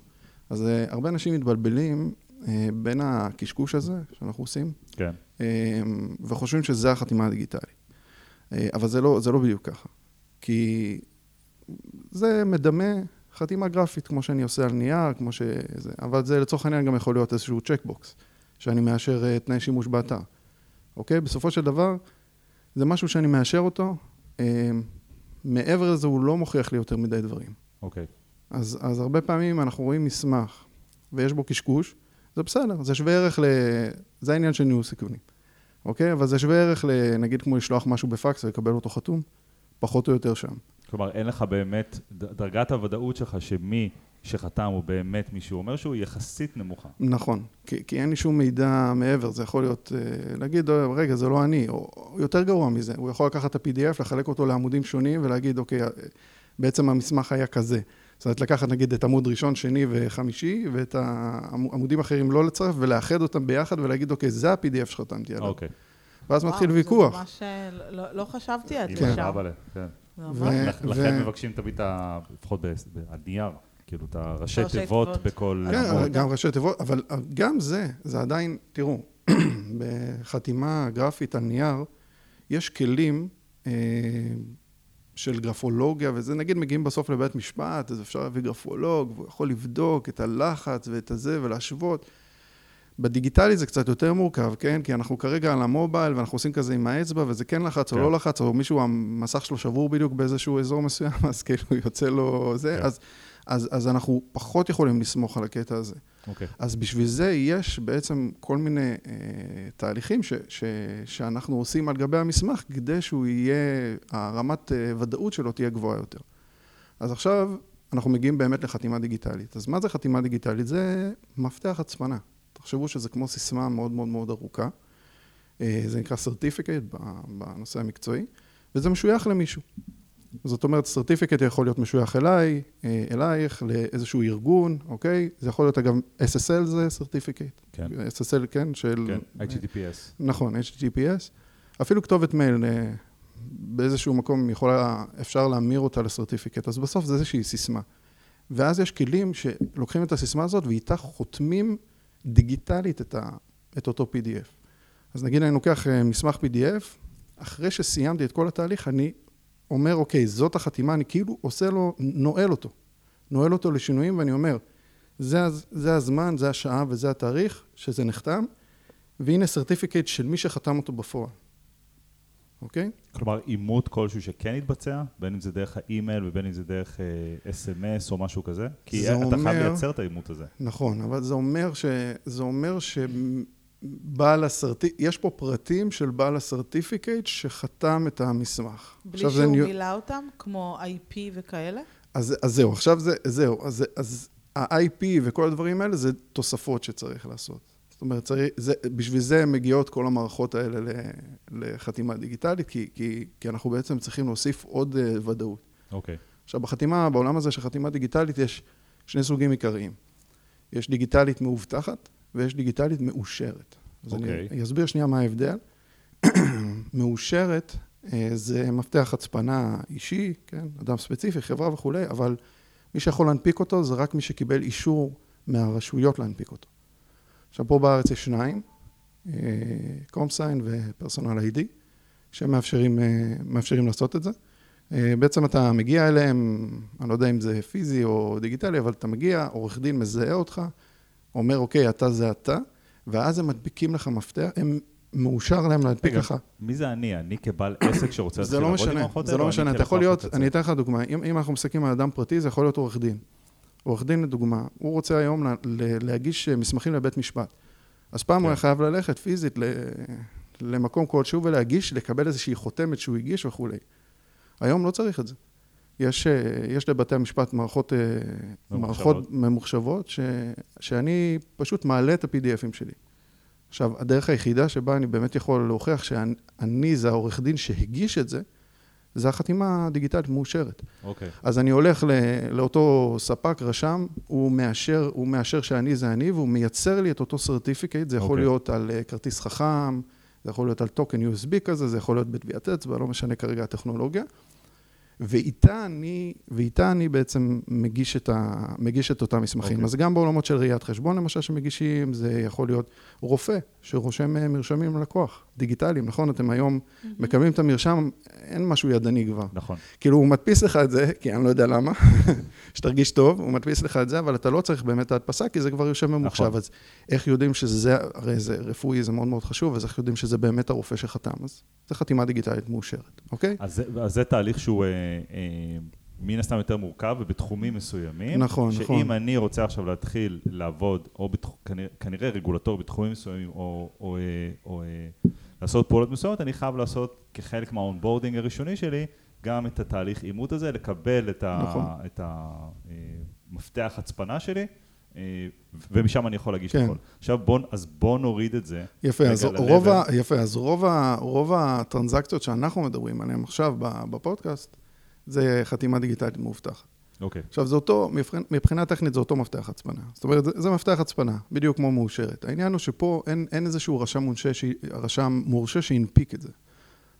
אז אה, הרבה אנשים מתבלבלים אה, בין הקשקוש הזה שאנחנו עושים, כן. אה, וחושבים שזה החתימה הדיגיטלית. אה, אבל זה לא, זה לא בדיוק ככה. כי זה מדמה חתימה גרפית, כמו שאני עושה על נייר, כמו שזה, אבל זה לצורך העניין גם יכול להיות איזשהו checkbox, שאני מאשר אה, תנאי שימוש באתר. אוקיי? בסופו של דבר, זה משהו שאני מאשר אותו, אה, מעבר לזה הוא לא מוכיח לי יותר מדי דברים. אוקיי. אז, אז הרבה פעמים אנחנו רואים מסמך ויש בו קשקוש, זה בסדר, זה שווה ערך ל... זה העניין של ניהול סיכונים, אוקיי? אבל זה שווה ערך ל... נגיד כמו לשלוח משהו בפקס ולקבל אותו חתום, פחות או יותר שם. כלומר, אין לך באמת, דרגת הוודאות שלך שמי שחתם הוא באמת מי שהוא אומר שהוא יחסית נמוכה. נכון, כי, כי אין לי שום מידע מעבר, זה יכול להיות, אה, להגיד, "אה, רגע, זה לא אני, או יותר גרוע מזה, הוא יכול לקחת את ה-PDF, לחלק אותו לעמודים שונים ולהגיד, אוקיי, אה, בעצם המסמך היה כזה. זאת אומרת, לקחת נגיד את עמוד ראשון, שני וחמישי, ואת העמודים האחרים לא לצרף, ולאחד אותם ביחד ולהגיד, אוקיי, זה ה-PDF שחתמתי עליו. אוקיי. ואז מתחיל וואו, ויכוח. זה ממש, אה, לא- לא חשבתי עד עם לשם. הרבלה, כן. לכן מבקשים תמיד. לפחות ב- הנייר, כאילו את הראשי ראשי תיבות. בכל כן. גם ראשי תיבות, אבל גם זה, זה עדיין, תראו, בחתימה גרפית על נייר, יש כלים אה, של גרפולוגיה, וזה נגיד מגיעים בסוף לבית משפט, אז אפשר להביא גרפולוג, והוא יכול לבדוק את הלחץ ואת הזה ולהשוות. בדיגיטלי זה קצת יותר מורכב, כן? כי אנחנו כרגע על המובייל ואנחנו עושים כזה עם האצבע, וזה כן לחץ או כן. לא לחץ, או מישהו, המסך שלו שבור בדיוק באיזשהו אזור מסוים, אז כאילו יוצא לו זה, כן. אז, אז, אז אנחנו פחות יכולים לסמוך על הקטע הזה. אוקיי. אז בשביל זה יש בעצם כל מיני אה, תהליכים ש, ש, שאנחנו עושים על גבי המסמך, כדי שהוא יהיה, הרמת אה, ודאות שלו תהיה גבוהה יותר. אז עכשיו אנחנו מגיעים באמת לחתימה דיגיטלית. אז מה זה חתימה דיגיטלית? זה מפתח הצפנה. תחשבו שזה כמו סיסמה מאוד מאוד מאוד ארוכה. אה, זה נקרא certificate בנושא המקצועי, וזה משוייך למישהו. זאת אומרת, certificate יכול להיות משוייך אליי, אה, אלייך, לאיזשהו ארגון, אוקיי? זה יכול להיות אגב, SSL זה certificate. כן. SSL, כן, של... כן, HTTPS. נכון, HTTPS. אפילו כתובת מייל אה, באיזשהו מקום יכולה, אפשר להמיר אותה לסרטיפיקט, אז בסוף זה איזושהי סיסמה. ואז יש כלים שלוקחים את הסיסמה הזאת ואיתה חותמים דיגיטלית את, ה, את אותו PDF. אז נגיד אני לוקח אה, מסמך PDF, אחרי שסיימתי את כל התהליך, אני אומר, אוקיי, זאת החתימה, אני כאילו עושה לו, נועל אותו. נועל אותו לשינויים, ואני אומר, זה, זה הזמן, זה השעה וזה התאריך שזה נחתם, והנה סרטיפיקט של מי שחתם אותו בפועל, אוקיי? כלומר, אימות כלשהו שכן יתבצע, בין אם זה דרך האימייל ובין אם זה דרך אה, אס.אם.אס או משהו כזה? כי אתה חייב אומר- לייצר את האימות הזה. נכון, אבל זה אומר ש... זה אומר שבעל הסרטיפיקט, יש פה פרטים של בעל הסרטיפיקט שחתם את המסמך. בלי עכשיו זה שהוא ניו- מילא אותם, כמו IP וכאלה? אז, אז זהו, עכשיו זה, זהו, אז, אז ה-IP וכל הדברים האלה זה תוספות שצריך לעשות. אומרת, צריך, זה, בשביל זה מגיעות כל המערכות האלה לחתימה דיגיטלית, כי, כי, כי אנחנו בעצם צריכים להוסיף עוד uh, ודאות. אוקיי. עכשיו, בחתימה, בעולם הזה של חתימה דיגיטלית יש שני סוגים עיקריים. יש דיגיטלית מאובטחת ויש דיגיטלית מאושרת. אז אוקיי. אני אסביר שנייה מה ההבדל. מאושרת אה, זה מפתח הצפנה אישי, כן, אדם ספציפי, חברה וכולי, אבל מי שיכול להנפיק אותו זה רק מי שקיבל אישור מהרשויות להנפיק אותו. עכשיו, פה בארץ יש שניים, קומסיין ופרסונל איי-די, שמאפשרים אה, לעשות את זה. אה, בעצם אתה מגיע אליהם, אני לא יודע אם זה פיזי או דיגיטלי, אבל אתה מגיע, עורך דין מזהה אותך, אומר, אוקיי, אתה זה אתה, ואז הם מדביקים לך מפתח, הם מאושר להם להדביק לך. מי זה אני? אני כבעל עסק שרוצה זה להתחיל לא לעבוד עם משנה, מערכות זה האלה, לא או משנה, אני אתה יכול להיות? אני אתן לך דוגמה, אם אנחנו מסתכלים על אדם פרטי, זה יכול להיות עורך דין. עורך דין לדוגמה, הוא רוצה היום לה, להגיש מסמכים לבית משפט. אז פעם כן. הוא היה חייב ללכת פיזית ל, למקום כלשהו ולהגיש, לקבל איזושהי חותמת שהוא הגיש וכולי. היום לא צריך את זה. יש, אה, יש לבתי המשפט מערכות, אה, ממוחשבות. מערכות ממוחשבות, ש, שאני פשוט מעלה את ה-PDFים שלי. עכשיו, הדרך היחידה שבה אני באמת יכול להוכיח שאני זה העורך דין שהגיש את זה, זה החתימה הדיגיטלית מאושרת. אוקיי. אז אני הולך ל- לאותו ספק, רשם, הוא מאשר, הוא מאשר שאני זה אני, והוא מייצר לי את אותו סרטיפיקט, זה יכול אוקיי. להיות על אה, כרטיס חכם, זה יכול להיות על טוקן USB כזה, זה יכול להיות בטביעת אצבע, לא משנה כרגע הטכנולוגיה. ואיתה אני, ואיתה אני בעצם מגיש את, ה, מגיש את אותם מסמכים. אוקיי. Okay. אז גם בעולמות של ראיית חשבון, למשל, שמגישים, זה יכול להיות רופא שרושם אה, מרשמים ללקוח, דיגיטליים, נכון? אתם היום מקבלים את המרשם, אין משהו ידני כבר. נכון. כאילו, הוא מדפיס לך את זה, כי אני לא יודע למה, שתרגיש טוב, הוא מדפיס לך את זה, אבל אתה לא צריך באמת את ההדפסה, כי זה כבר יושב ממוחשב. נכון. אז איך יודעים שזה, הרי זה רפואי, זה מאוד מאוד חשוב, אז איך יודעים שזה באמת הרופא שחתם? אז זה חתימה דיגיטלית מאושרת, אוקיי? אז זה, אז זה תהליך שהוא אה, אה, מן הסתם יותר מורכב ובתחומים מסוימים. נכון, שאם נכון. אני רוצה עכשיו להתחיל לעבוד, או בתח... כנראה, כנראה רגולטור בתחומים מסוימים, או, או, אה, או אה, לעשות פעולות מסוימות, אני חייב לעשות כחלק מה onboarding הראשוני שלי, גם את התהליך אימות הזה, לקבל את, ה, נכון. את המפתח הצפנה שלי. אה, ומשם אני יכול להגיש כן. הכל. עכשיו בוא, אז בוא נוריד את זה. יפה, אז רוב, ה. יפה, אז רוב, ה, רוב הטרנזקציות שאנחנו מדברים עליהן עכשיו בפודקאסט, זה חתימה דיגיטלית מאובטחת. אוקיי, עכשיו, זה אותו, מבחינה, טכנית זה אותו מפתח הצפנה. זאת אומרת, זה, זה מפתח הצפנה, בדיוק כמו מאושרת. העניין הוא שפה אין, אין איזשהו רשם, מונשה, ש, רשם מורשה שהנפיק את זה.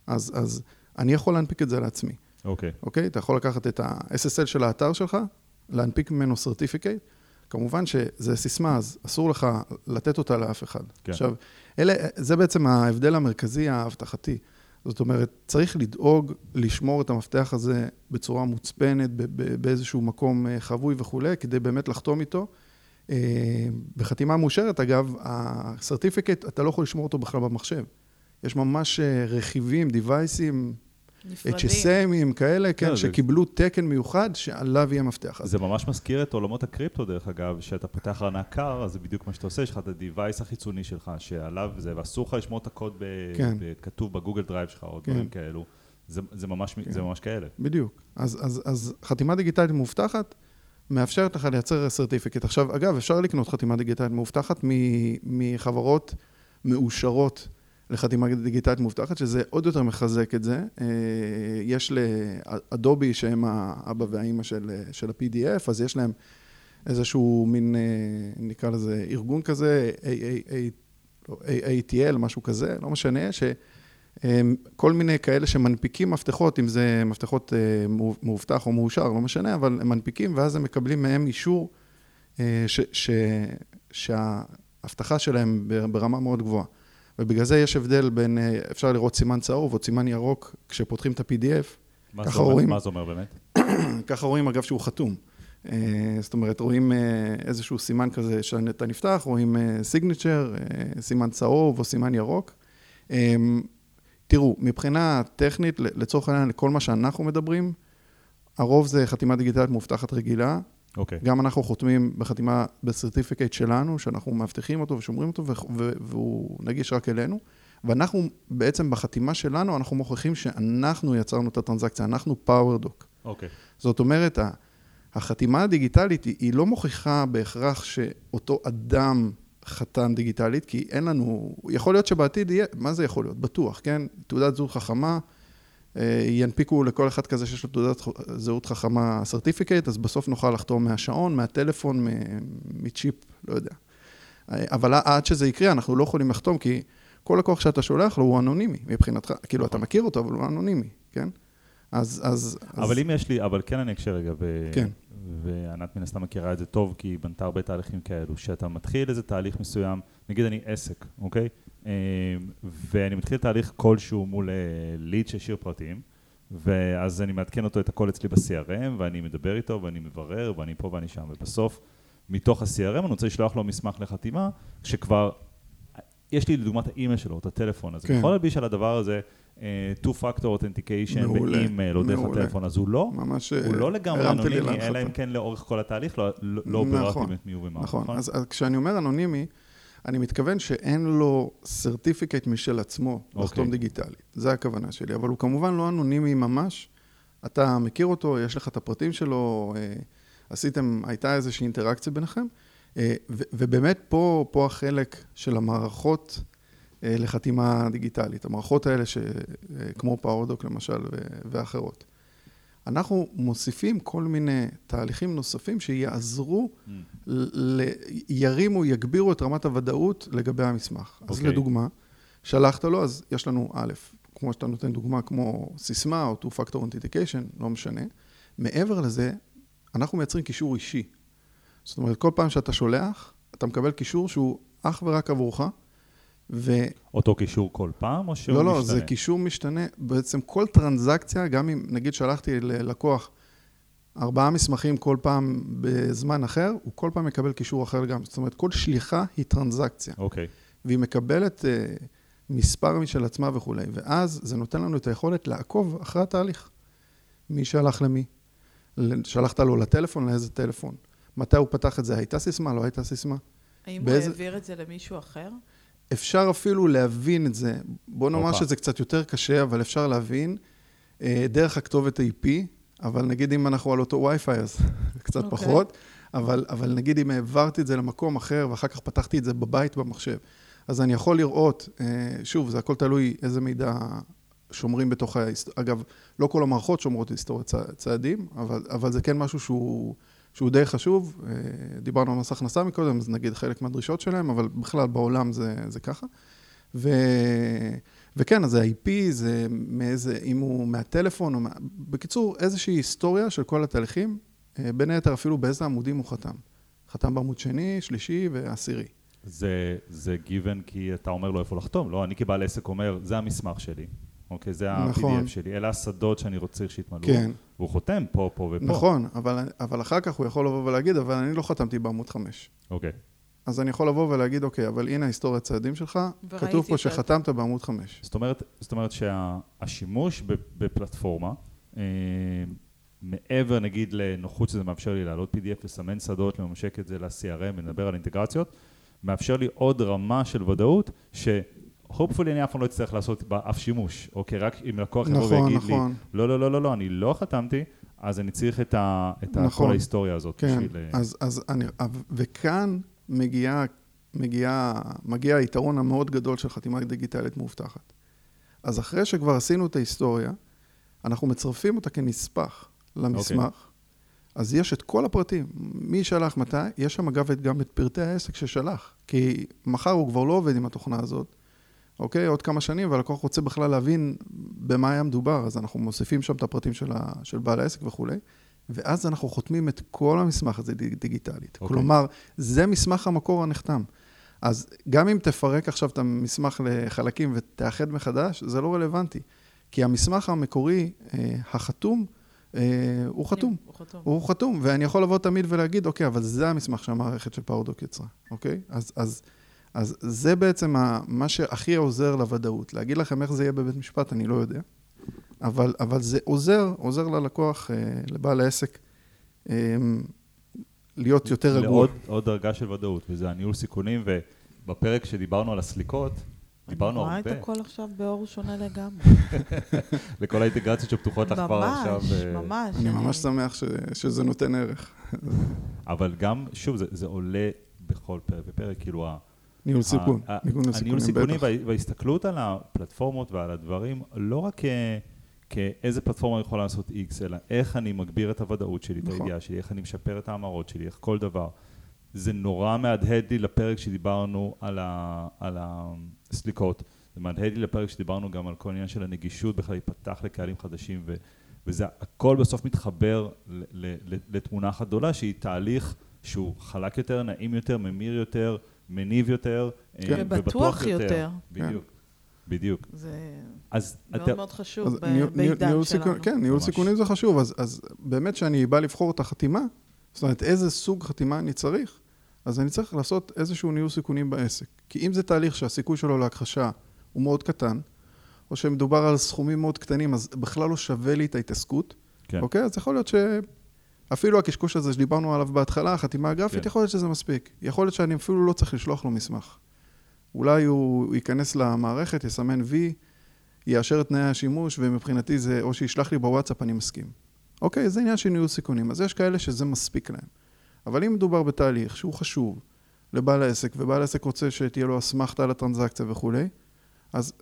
אז, אז אני יכול להנפיק את זה לעצמי, אוקיי. אוקיי? אתה יכול לקחת את ה-SSL של האתר שלך, להנפיק ממנו סרטיפיקט. כמובן שזה סיסמה, אז אסור לך לתת אותה לאף אחד. כן. עכשיו, אלה, זה בעצם ההבדל המרכזי האבטחתי. זאת אומרת, צריך לדאוג לשמור את המפתח הזה בצורה מוצפנת, באיזשהו מקום אה, חבוי וכולי, כדי באמת לחתום איתו. אה, בחתימה מאושרת, אגב, הסרטיפיקט, אתה לא יכול לשמור אותו בכלל במחשב. יש ממש אה, רכיבים, devices ים, נפרדים. HSM ים כאלה, כן, זה- שקיבלו תקן מיוחד שעליו יהיה מפתח. זה ממש מזכיר את עולמות הקריפטו, דרך אגב, שאתה פותח ארנק קר, אז זה בדיוק מה שאתה עושה, יש לך את ה- device החיצוני שלך, שעליו זה, ואסור לך לשמור את הקוד ב- כן. ב- כתוב ב Google Drive שלך, או כן. דברים כאלו. זה, זה, ממש, זה ממש כאלה. בדיוק. אז, אז, אז חתימה דיגיטלית מאובטחת מאפשרת לך לייצר certificate. עכשיו, אגב, אפשר לקנות חתימה דיגיטלית מאובטחת מ- מחברות מאושרות לחתימה דיגיטלית מאובטחת, שזה עוד יותר מחזק את זה. אה, יש לאדובי, שהם האבא והאימא של, של ה-PDF, אז יש להם איזשהו מין, אה, נקרא לזה, ארגון כזה, AA, לא, משהו כזה, לא משנה, ש... כל מיני כאלה שמנפיקים מפתחות, אם זה מפתחות אה, מאוב- מאובטח או מאושר, לא משנה, אבל הם מנפיקים, ואז הם מקבלים מהם אישור ש, ש, שהאבטחה שלהם ברמה מאוד גבוהה. ובגלל זה יש הבדל בין, אה, אפשר לראות סימן צהוב או סימן ירוק כשפותחים את ה-PDF, מה, רואים. מה זה אומר באמת? ככה רואים אגב שהוא חתום. אה, זאת אומרת, רואים אה, איזשהו סימן כזה שאתה נפתח, רואים סיגניצ'ר, סימן צהוב או סימן ירוק. תראו, מבחינה טכנית, לצורך העניין, לכל מה שאנחנו מדברים, הרוב זה חתימה דיגיטלית מאובטחת רגילה. אוקיי. גם אנחנו חותמים בחתימה ב certificate שלנו, שאנחנו מאבטחים אותו ושומרים אותו, והוא נגיש רק אלינו. ואנחנו, בעצם בחתימה שלנו, אנחנו מוכיחים שאנחנו יצרנו את ה transaction, אנחנו PowerDoc. אוקיי. זאת אומרת, החתימה הדיגיטלית היא, היא לא מוכיחה בהכרח שאותו אדם חתם דיגיטלית, כי אין לנו, יכול להיות שבעתיד יהיה, מה זה יכול להיות? בטוח, כן? תעודת זהות חכמה, ינפיקו לכל אחד כזה שיש לו תעודת זהות חכמה סרטיפיקט, אז בסוף נוכל לחתום מהשעון, מהטלפון, מצ'יפ, לא יודע. אה, אבל עד שזה יקרה, אנחנו לא יכולים לחתום, כי כל לקוח שאתה שולח לו הוא אנונימי מבחינתך. כאילו, אתה מכיר אותו, אבל הוא אנונימי, כן? אז... אז אבל אז... אם יש לי, אבל כן אני אקשה רגע, ו... כן. וענת מן הסתם מכירה את זה טוב, כי היא בנתה הרבה תהליכים כאלו, שאתה מתחיל איזה תהליך מסוים, נגיד אני עסק, אוקיי? אה, ואני מתחיל תהליך כלשהו מול ליד שהשאיר פרטים, ואז אני מעדכן אותו את הכל אצלי ב-CRM, ואני מדבר איתו, ואני מברר, ואני פה ואני שם, ובסוף, מתוך ה-CRM אני רוצה לשלוח לו מסמך לחתימה, שכבר, יש לי לדוגמת האימייל שלו, את הטלפון, אז כן. אני יכול להלביש על הדבר הזה אה, two-factor authentication באימייל או דרך. הטלפון, אז הוא לא, ממש... הוא אה, לא לגמרי אנונימי. אלא אם כן לאורך כל התהליך לא, לא, נכון, ביררתי את מי הוא ומה. נכון, אז, אז כשאני אומר אנונימי, אני מתכוון שאין לו סרטיפיקט משל עצמו אוקיי. לחתום דיגיטלית. זה הכוונה שלי, אבל הוא כמובן לא אנונימי ממש, אתה מכיר אותו, יש לך את הפרטים שלו, אה, עשיתם, הייתה איזושהי אינטראקציה ביניכם, אה, ו- ובאמת פה, פה החלק של המערכות אה, לחתימה דיגיטלית, המערכות האלה שכמו פאורדוק למשל ואחרות. אנחנו מוסיפים כל מיני תהליכים נוספים שיעזרו, mm. ל- ירימו, יגבירו את רמת הוודאות לגבי המסמך. Okay. אז אוקיי. לדוגמה, שלחת לו, אז יש לנו א', כמו שאתה נותן דוגמה, כמו סיסמה או two-factor authentication, לא משנה. מעבר לזה, אנחנו מייצרים קישור אישי. זאת אומרת, כל פעם שאתה שולח, אתה מקבל קישור שהוא אך ורק עבורך, ו... אותו קישור כל פעם, או שהוא לא, משתנה? לא, זה קישור משתנה. בעצם כל טרנזקציה, גם אם נגיד שלחתי ללקוח ארבעה מסמכים כל פעם בזמן אחר, הוא כל פעם מקבל קישור אחר גם. זאת אומרת, כל שליחה היא טרנזקציה. אוקיי. והיא מקבלת uh, מספר משל עצמה וכולי. ואז זה נותן לנו את היכולת לעקוב אחרי התהליך. מי שלח למי. שלחת לו לטלפון, לאיזה טלפון. מתי הוא פתח את זה, הייתה סיסמה, לא הייתה סיסמה. האם באיזה... הוא העביר את זה למישהו אחר? אפשר אפילו להבין את זה. בוא נאמר אופה. שזה קצת יותר קשה, אבל אפשר להבין אה, דרך הכתובת IP, אבל נגיד אם אנחנו על אותו וי-פיי, אז קצת okay. אוקיי. פחות, אבל, אבל נגיד אם העברתי את זה למקום אחר, ואחר כך פתחתי את זה בבית במחשב, אז אני יכול לראות, אה, שוב, זה הכל תלוי איזה מידע שומרים בתוך ההיסטוריה. אגב, לא כל המערכות שומרות היסטוריית צעדים, אבל, אבל זה כן משהו שהוא... שהוא די חשוב. אה, דיברנו על מס הכנסה מקודם, זה נגיד חלק מהדרישות שלהם, אבל בכלל בעולם זה, זה ככה. ו... וכן, אז ה-IP זה מאיזה, אם הוא מהטלפון, או מה... בקיצור, איזושהי היסטוריה של כל התהליכים, אה, בין היתר אפילו באיזה עמודים הוא חתם. חתם בעמוד שני, שלישי ועשירי. זה, זה גיוון כי אתה אומר לו איפה לחתום, לא? אני כבעל עסק אומר, זה המסמך שלי. אוקיי, זה ה-PDF נכון. שלי, אלה השדות שאני רוצה שיתמלאו. כן. והוא חותם פה, פה ופה. נכון, אבל, אבל אחר כך הוא יכול לבוא ולהגיד, אבל אני לא חתמתי בעמוד 5. אוקיי. אז אני יכול לבוא ולהגיד, אוקיי, אבל הנה היסטוריית צעדים שלך, כתוב פה שחתמת בעמוד 5. זאת אומרת, זאת אומרת שהשימוש שה, בפלטפורמה, אה, מעבר נגיד לנוחות שזה מאפשר לי להעלות PDF, לסמן שדות, לממשק את זה ל-CRM ונדבר על אינטגרציות, מאפשר לי עוד רמה של ודאות, ש... hopefully אני אף פעם לא אצטרך לעשות בה אף שימוש, אוקיי? רק אם לקוח יבוא נכון, ויגיד נכון. לי, לא, לא, לא, לא, לא, אני לא חתמתי, אז אני צריך את, ה, את נכון, כל ההיסטוריה הזאת. כן, בשביל... אה, אז, אז אני, וכאן מגיע, מגיע, מגיע היתרון המאוד גדול של חתימה דיגיטלית מאובטחת. אז אחרי שכבר עשינו את ההיסטוריה, אנחנו מצרפים אותה כנספח למסמך. אוקיי. אז יש את כל הפרטים, מי שלח מתי, יש שם אגב גם את פרטי העסק ששלח, כי מחר הוא כבר לא עובד עם התוכנה הזאת, אוקיי? עוד כמה שנים, והלקוח רוצה בכלל להבין במה היה מדובר, אז אנחנו מוסיפים שם את הפרטים של, ה, של בעל העסק וכולי, ואז אנחנו חותמים את כל המסמך הזה דיגיטלית. אוקיי. כלומר, זה מסמך המקור הנחתם. אז גם אם תפרק עכשיו את המסמך לחלקים ותאחד מחדש, זה לא רלוונטי. כי המסמך המקורי, אה, החתום, אה, הוא חתום. הוא חתום. הוא חתום, ואני יכול לבוא תמיד ולהגיד, אוקיי, אבל זה המסמך שהמערכת של פאורדוק יצרה, אוקיי? אז, אז אז זה בעצם מה שהכי עוזר לוודאות. להגיד לכם איך זה יהיה בבית משפט, אני לא יודע. אבל, אבל זה עוזר, עוזר ללקוח, אה, לבעל העסק, אה, להיות יותר רגוע. לעוד עוד דרגה של ודאות, וזה הניהול סיכונים, ובפרק שדיברנו על הסליקות, דיברנו הרבה. אני רואה את הכל עכשיו באור שונה לגמרי. לכל האינטגרציות שפתוחות לך כבר עכשיו. ממש, אה, ממש. אני ממש שמח ש, שזה נותן ערך. אבל גם, שוב, זה, זה עולה בכל פרק ופרק, כאילו ניהול סיכון, ניהול סיכונים וההסתכלות על הפלטפורמות ועל הדברים, לא רק כאיזה פלטפורמה יכולה לעשות X, אלא איך אני מגביר את הוודאות שלי, את נכון. הידיעה שלי, איך אני משפר את ההמרות שלי, איך כל דבר. זה נורא מהדהד לי לפרק שדיברנו על הסליקות, זה מהדהד לי לפרק שדיברנו גם על כל עניין של הנגישות בכלל להיפתח לקהלים חדשים, ו, וזה הכל בסוף מתחבר לתמונה אחת גדולה שהיא תהליך שהוא חלק יותר, נעים יותר, ממיר יותר, מניב יותר, אה, כן. ובטוח יותר. יותר. בדיוק. כן. בדיוק. זה אז מאוד אתה... מאוד חשוב בעידן שלנו. סיכון, כן, ניהול ממש. סיכונים זה חשוב. אז, אז באמת כשאני בא לבחור את החתימה, זאת אומרת, איזה סוג חתימה אני צריך, אז אני צריך לעשות איזשהו ניהול סיכונים בעסק. כי אם זה תהליך שהסיכוי שלו להכחשה הוא מאוד קטן, או שמדובר על סכומים מאוד קטנים, אז בכלל לא שווה לי את ההתעסקות, כן. אוקיי? אז יכול להיות ש... אפילו הקשקוש הזה שדיברנו עליו בהתחלה, החתימה הגרפית, כן. יכול להיות שזה מספיק. יכול להיות שאני אפילו לא צריך לשלוח לו מסמך. אולי הוא ייכנס למערכת, יסמן וי, יאשר את תנאי השימוש, ומבחינתי זה, או שישלח לי בוואטסאפ, אני מסכים. אוקיי, זה עניין של ניהול סיכונים. אז יש כאלה שזה מספיק להם. אבל אם מדובר בתהליך שהוא חשוב לבעל העסק, ובעל העסק רוצה שתהיה לו אסמכתה על הטרנזקציה וכולי, אז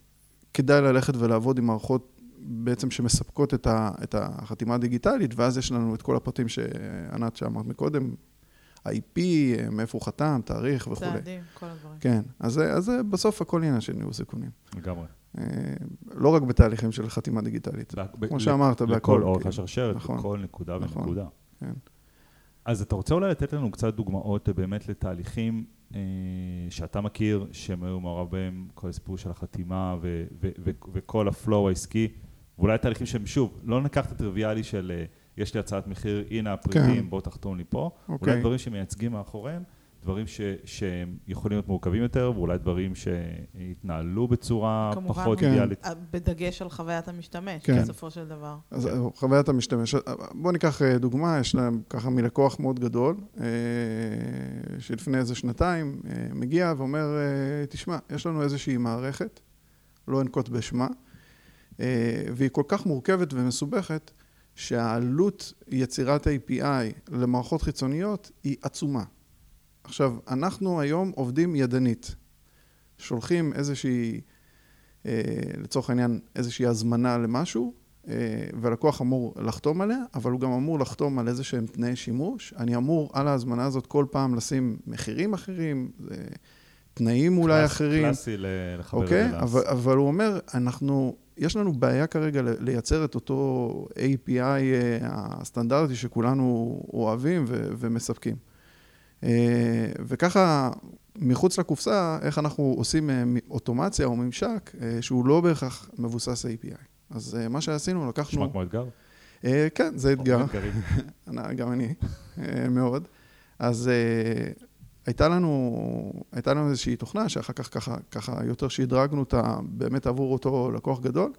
כדאי ללכת ולעבוד עם מערכות בעצם שמספקות את, ה, את החתימה הדיגיטלית, ואז יש לנו את כל הפרטים שענת שאמרת מקודם, IP, מאיפה הוא חתם, תאריך וכולי. צעדים, כל הדברים. כן, אז, אז בסוף הכל עניין של ניהול סיכונים. לגמרי. אה, לא רק בתהליכים של חתימה דיגיטלית. ב- כמו ל- שאמרת, בהכל, לכל אורך כאילו. השרשרת, נכון. בכל נקודה נכון. ונקודה. כן. אז אתה רוצה אולי לתת לנו קצת דוגמאות אה, באמת לתהליכים אה, שאתה מכיר, שהם היו מעורב בהם, כל הסיפור של החתימה ו- ו- ו- וכל הפלואו העסקי, ואולי תהליכים שהם שוב, לא ניקח את הטריוויאלי של אה, יש לי הצעת מחיר, הנה הפריטים, כן. בוא תחתום לי פה, אוקיי. אולי דברים שמייצגים מאחוריהם, דברים ש- שהם יכולים להיות מורכבים יותר, ואולי דברים שהתנהלו בצורה כמובן, פחות כן. אידיאלית. בדגש על חוויית המשתמש, כן. בסופו של דבר. אז אה, חוויית המשתמש, בואו ניקח אה, דוגמה, יש להם ככה מלקוח מאוד גדול, אה, שלפני איזה שנתיים אה, מגיע ואומר, אה, תשמע, יש לנו איזושהי מערכת, לא אנקוט בשמה, אה, והיא כל כך מורכבת ומסובכת, שהעלות יצירת API למערכות חיצוניות היא עצומה. עכשיו, אנחנו היום עובדים ידנית. שולחים איזושהי, אה, לצורך העניין, איזושהי הזמנה למשהו, אה, והלקוח אמור לחתום עליה, אבל הוא גם אמור לחתום על איזה שהם תנאי שימוש. אני אמור על ההזמנה הזאת כל פעם לשים מחירים אחרים, אה, תנאים אולי קלאס- אחרים. קלאסי לחבר אוקיי? אבל, אבל הוא אומר, אנחנו, יש לנו בעיה כרגע לייצר את אותו API אה, הסטנדרטי שכולנו אוהבים ו- ומספקים. אה, וככה, מחוץ לקופסה, איך אנחנו עושים אה, אוטומציה או ממשק שהוא לא בהכרח מבוסס API. אז מה שעשינו, לקחנו... נשמע כמו אתגר. כן, זה אתגר. אני- גם אני, מאוד. אז הייתה לנו, הייתה לנו איזושהי תוכנה שאחר כך ככה, ככה יותר שדרגנו אותה באמת עבור אותו לקוח גדול,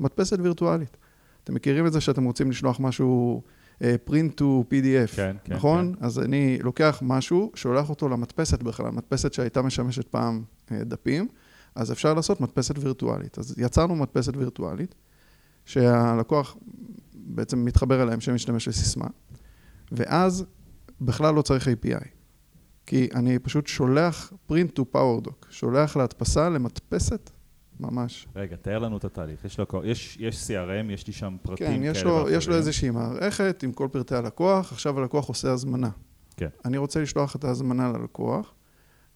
מדפסת וירטואלית. אתם מכירים את זה שאתם רוצים לשלוח משהו אה, print to PDF, כן, כן, נכון? אז אני לוקח משהו, שולח אותו למדפסת בכלל, מדפסת שהייתה משמשת פעם אה, דפים, אז אפשר לעשות מדפסת וירטואלית. אז יצרנו מדפסת וירטואלית, שהלקוח בעצם מתחבר אליהם שם משתמש לסיסמה, ואז בכלל לא צריך API. כי אני פשוט שולח print to PowerDoc, שולח להדפסה למדפסת, ממש. רגע, תאר לנו את התהליך. יש, לקוח, יש, יש CRM, יש לי שם פרטים כן, יש לו, יש לו. איזושהי מערכת עם כל פרטי הלקוח, עכשיו הלקוח עושה הזמנה. כן. אני רוצה לשלוח את ההזמנה ללקוח,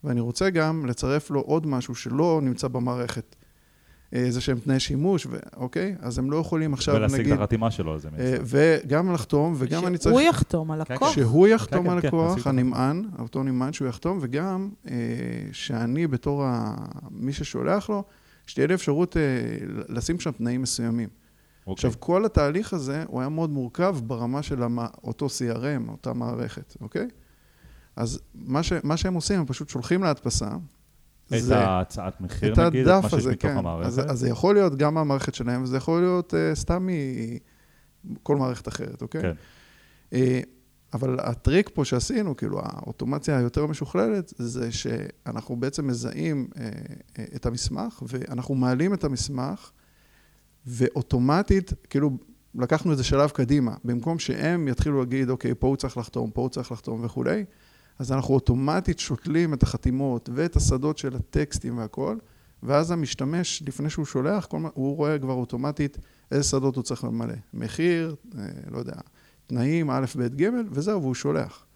ואני רוצה גם לצרף לו עוד משהו שלא נמצא במערכת. אה, איזה שהם תנאי שימוש, ו- אוקיי? אז הם לא יכולים עכשיו, ולהשיג נגיד, את החתימה שלו על זה. אה. וגם לחתום, וגם אני צריך... שהוא יחתום, כן, הלקוח. שהוא יחתום כן, על כן, לקוח, עשית. הנמען, אותו נמען שהוא יחתום, וגם אה, שאני בתור ה... מי ששולח לו, שתהיה לי אפשרות אה, לשים שם תנאים מסוימים. אוקיי. עכשיו, כל התהליך הזה, הוא היה מאוד מורכב ברמה של המ... אותו CRM, אותה מערכת, אוקיי? אז מה, ש... מה שהם עושים, הם פשוט שולחים להדפסה. את זה- ההצעת מחיר, את נגיד, את מה שיש מתוך כן. המערכת. אז, אז זה יכול להיות גם מהמערכת שלהם, וזה יכול להיות uh, סתם מכל מערכת אחרת, אוקיי? כן. אה, אבל הטריק פה שעשינו, כאילו האוטומציה היותר משוכללת, זה שאנחנו בעצם מזהים אה, אה, את המסמך, ואנחנו מעלים את המסמך, ואוטומטית, כאילו, לקחנו איזה שלב קדימה. במקום שהם יתחילו להגיד, אוקיי, פה הוא צריך לחתום, פה הוא צריך לחתום וכולי, אז אנחנו אוטומטית שותלים את החתימות ואת השדות של הטקסטים והכל, ואז המשתמש, לפני שהוא שולח, כל, הוא רואה כבר אוטומטית איזה שדות הוא צריך למלא. מחיר, אה, לא יודע, תנאים, א', ב', ג', וזהו, והוא שולח.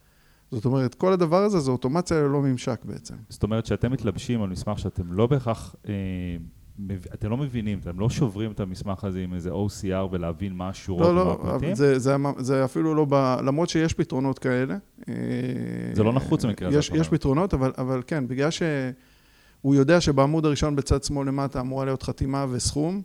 זאת אומרת, כל הדבר הזה זה אוטומציה ללא ממשק בעצם. זאת אומרת שאתם מתלבשים על מסמך שאתם לא בהכרח, אה. אתם לא מבינים, אתם לא שוברים את המסמך הזה עם איזה OCR ולהבין מה השורות לא, ומה לא, הפרטים. אבל זה, זה, זה אפילו לא ב... למרות שיש פתרונות כאלה. אה, זה לא נחוץ במקרה הזה, יש. יש פתרונות, אבל, אבל כן, בגלל שהוא יודע שבעמוד הראשון בצד שמאל למטה אמורה להיות חתימה וסכום,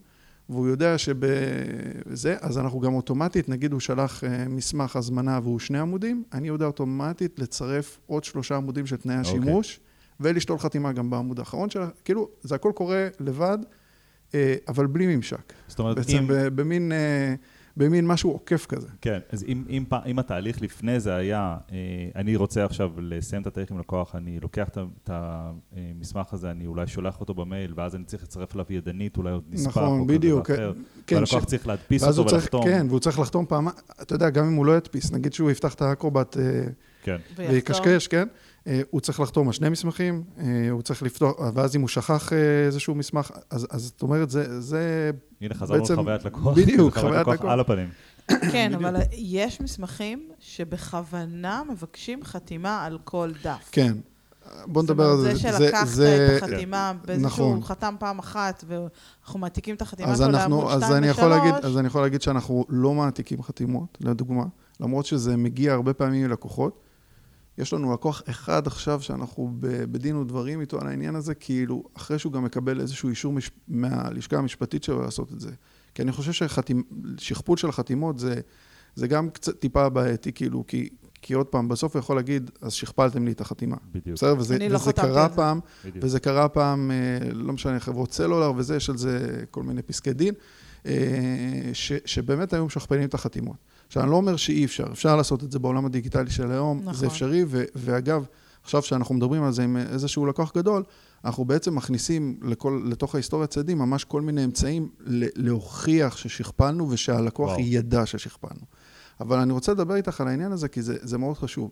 והוא יודע שבזה, אז אנחנו גם אוטומטית, נגיד הוא שלח אה, מסמך הזמנה והוא שני עמודים, אני יודע אוטומטית לצרף עוד שלושה עמודים של תנאי אוקיי. השימוש, ולשתול חתימה גם בעמוד האחרון שלה, כאילו, זה הכל קורה לבד, אה, אבל בלי ממשק. זאת אומרת, בעצם אם... ב- במין, אה, במין משהו עוקף כזה. כן, אז אם, אם, אם התהליך לפני זה היה, אה, אני רוצה עכשיו לסיים את התהליך עם לקוח, אני לוקח את המסמך הזה, אני אולי שולח אותו במייל, ואז אני צריך לצרף אליו ידנית, אולי עוד נספח, נכון, או כזה בדיוק. ואחר, כן, והלקוח ש- צריך להדפיס אותו הוא צריך, ולחתום. כן, והוא צריך לחתום פעם, אתה יודע, גם אם הוא לא ידפיס, נגיד שהוא יפתח את האקרובט כן. ויקשקש, כן? אה, הוא צריך לחתום על שני מסמכים, אה, הוא צריך לפתוח, ואז אם הוא שכח אה, איזשהו מסמך, אז אז זאת אומרת, זה, זה הנה חזרנו בעצם- לחוויית לקוח, בדיוק, חוויית לקוח. על הפנים. כן. אבל יש מסמכים שבכוונה מבקשים חתימה על כל דף. כן. בוא נדבר על זה. זאת אומרת, זה שלקחת זה- את החתימה באיזשהו נכון. חתם פעם אחת, ואנחנו מעתיקים את החתימה שלו אנחנו, לעמוד אז 2 אני יכול להגיד, ו-3. אז אני יכול להגיד שאנחנו לא מעתיקים חתימות, לדוגמה, למרות שזה מגיע הרבה פעמים מלקוחות. יש לנו לקוח אחד עכשיו שאנחנו בדין ודברים איתו על העניין הזה, כאילו, אחרי שהוא גם מקבל איזשהו אישור מש... מהלשכה המשפטית שלו לעשות את זה. כי אני חושב ששכפול של החתימות זה, זה גם קצת טיפה בעייתי, כאילו, כי, כי עוד פעם, בסוף הוא יכול להגיד, אז שכפלתם לי את החתימה. בדיוק, בסדר? וזה, אני לא וזה חתמתי קרה זה. פעם, בדיוק. וזה קרה פעם, אה, לא משנה, חברות סלולר וזה, יש על זה כל מיני פסקי דין, אה, ש, שבאמת היו משכפלים את החתימות. עכשיו, אני לא אומר שאי אפשר, אפשר לעשות את זה בעולם הדיגיטלי של היום, נכון. זה אפשרי, ו, ואגב, עכשיו שאנחנו מדברים על זה עם איזשהו לקוח גדול, אנחנו בעצם מכניסים לכל, לתוך ההיסטוריה צדדים ממש כל מיני אמצעים ל- להוכיח ששכפלנו ושהלקוח וואו. ידע ששכפלנו. אבל אני רוצה לדבר איתך על העניין הזה, כי זה, זה מאוד חשוב.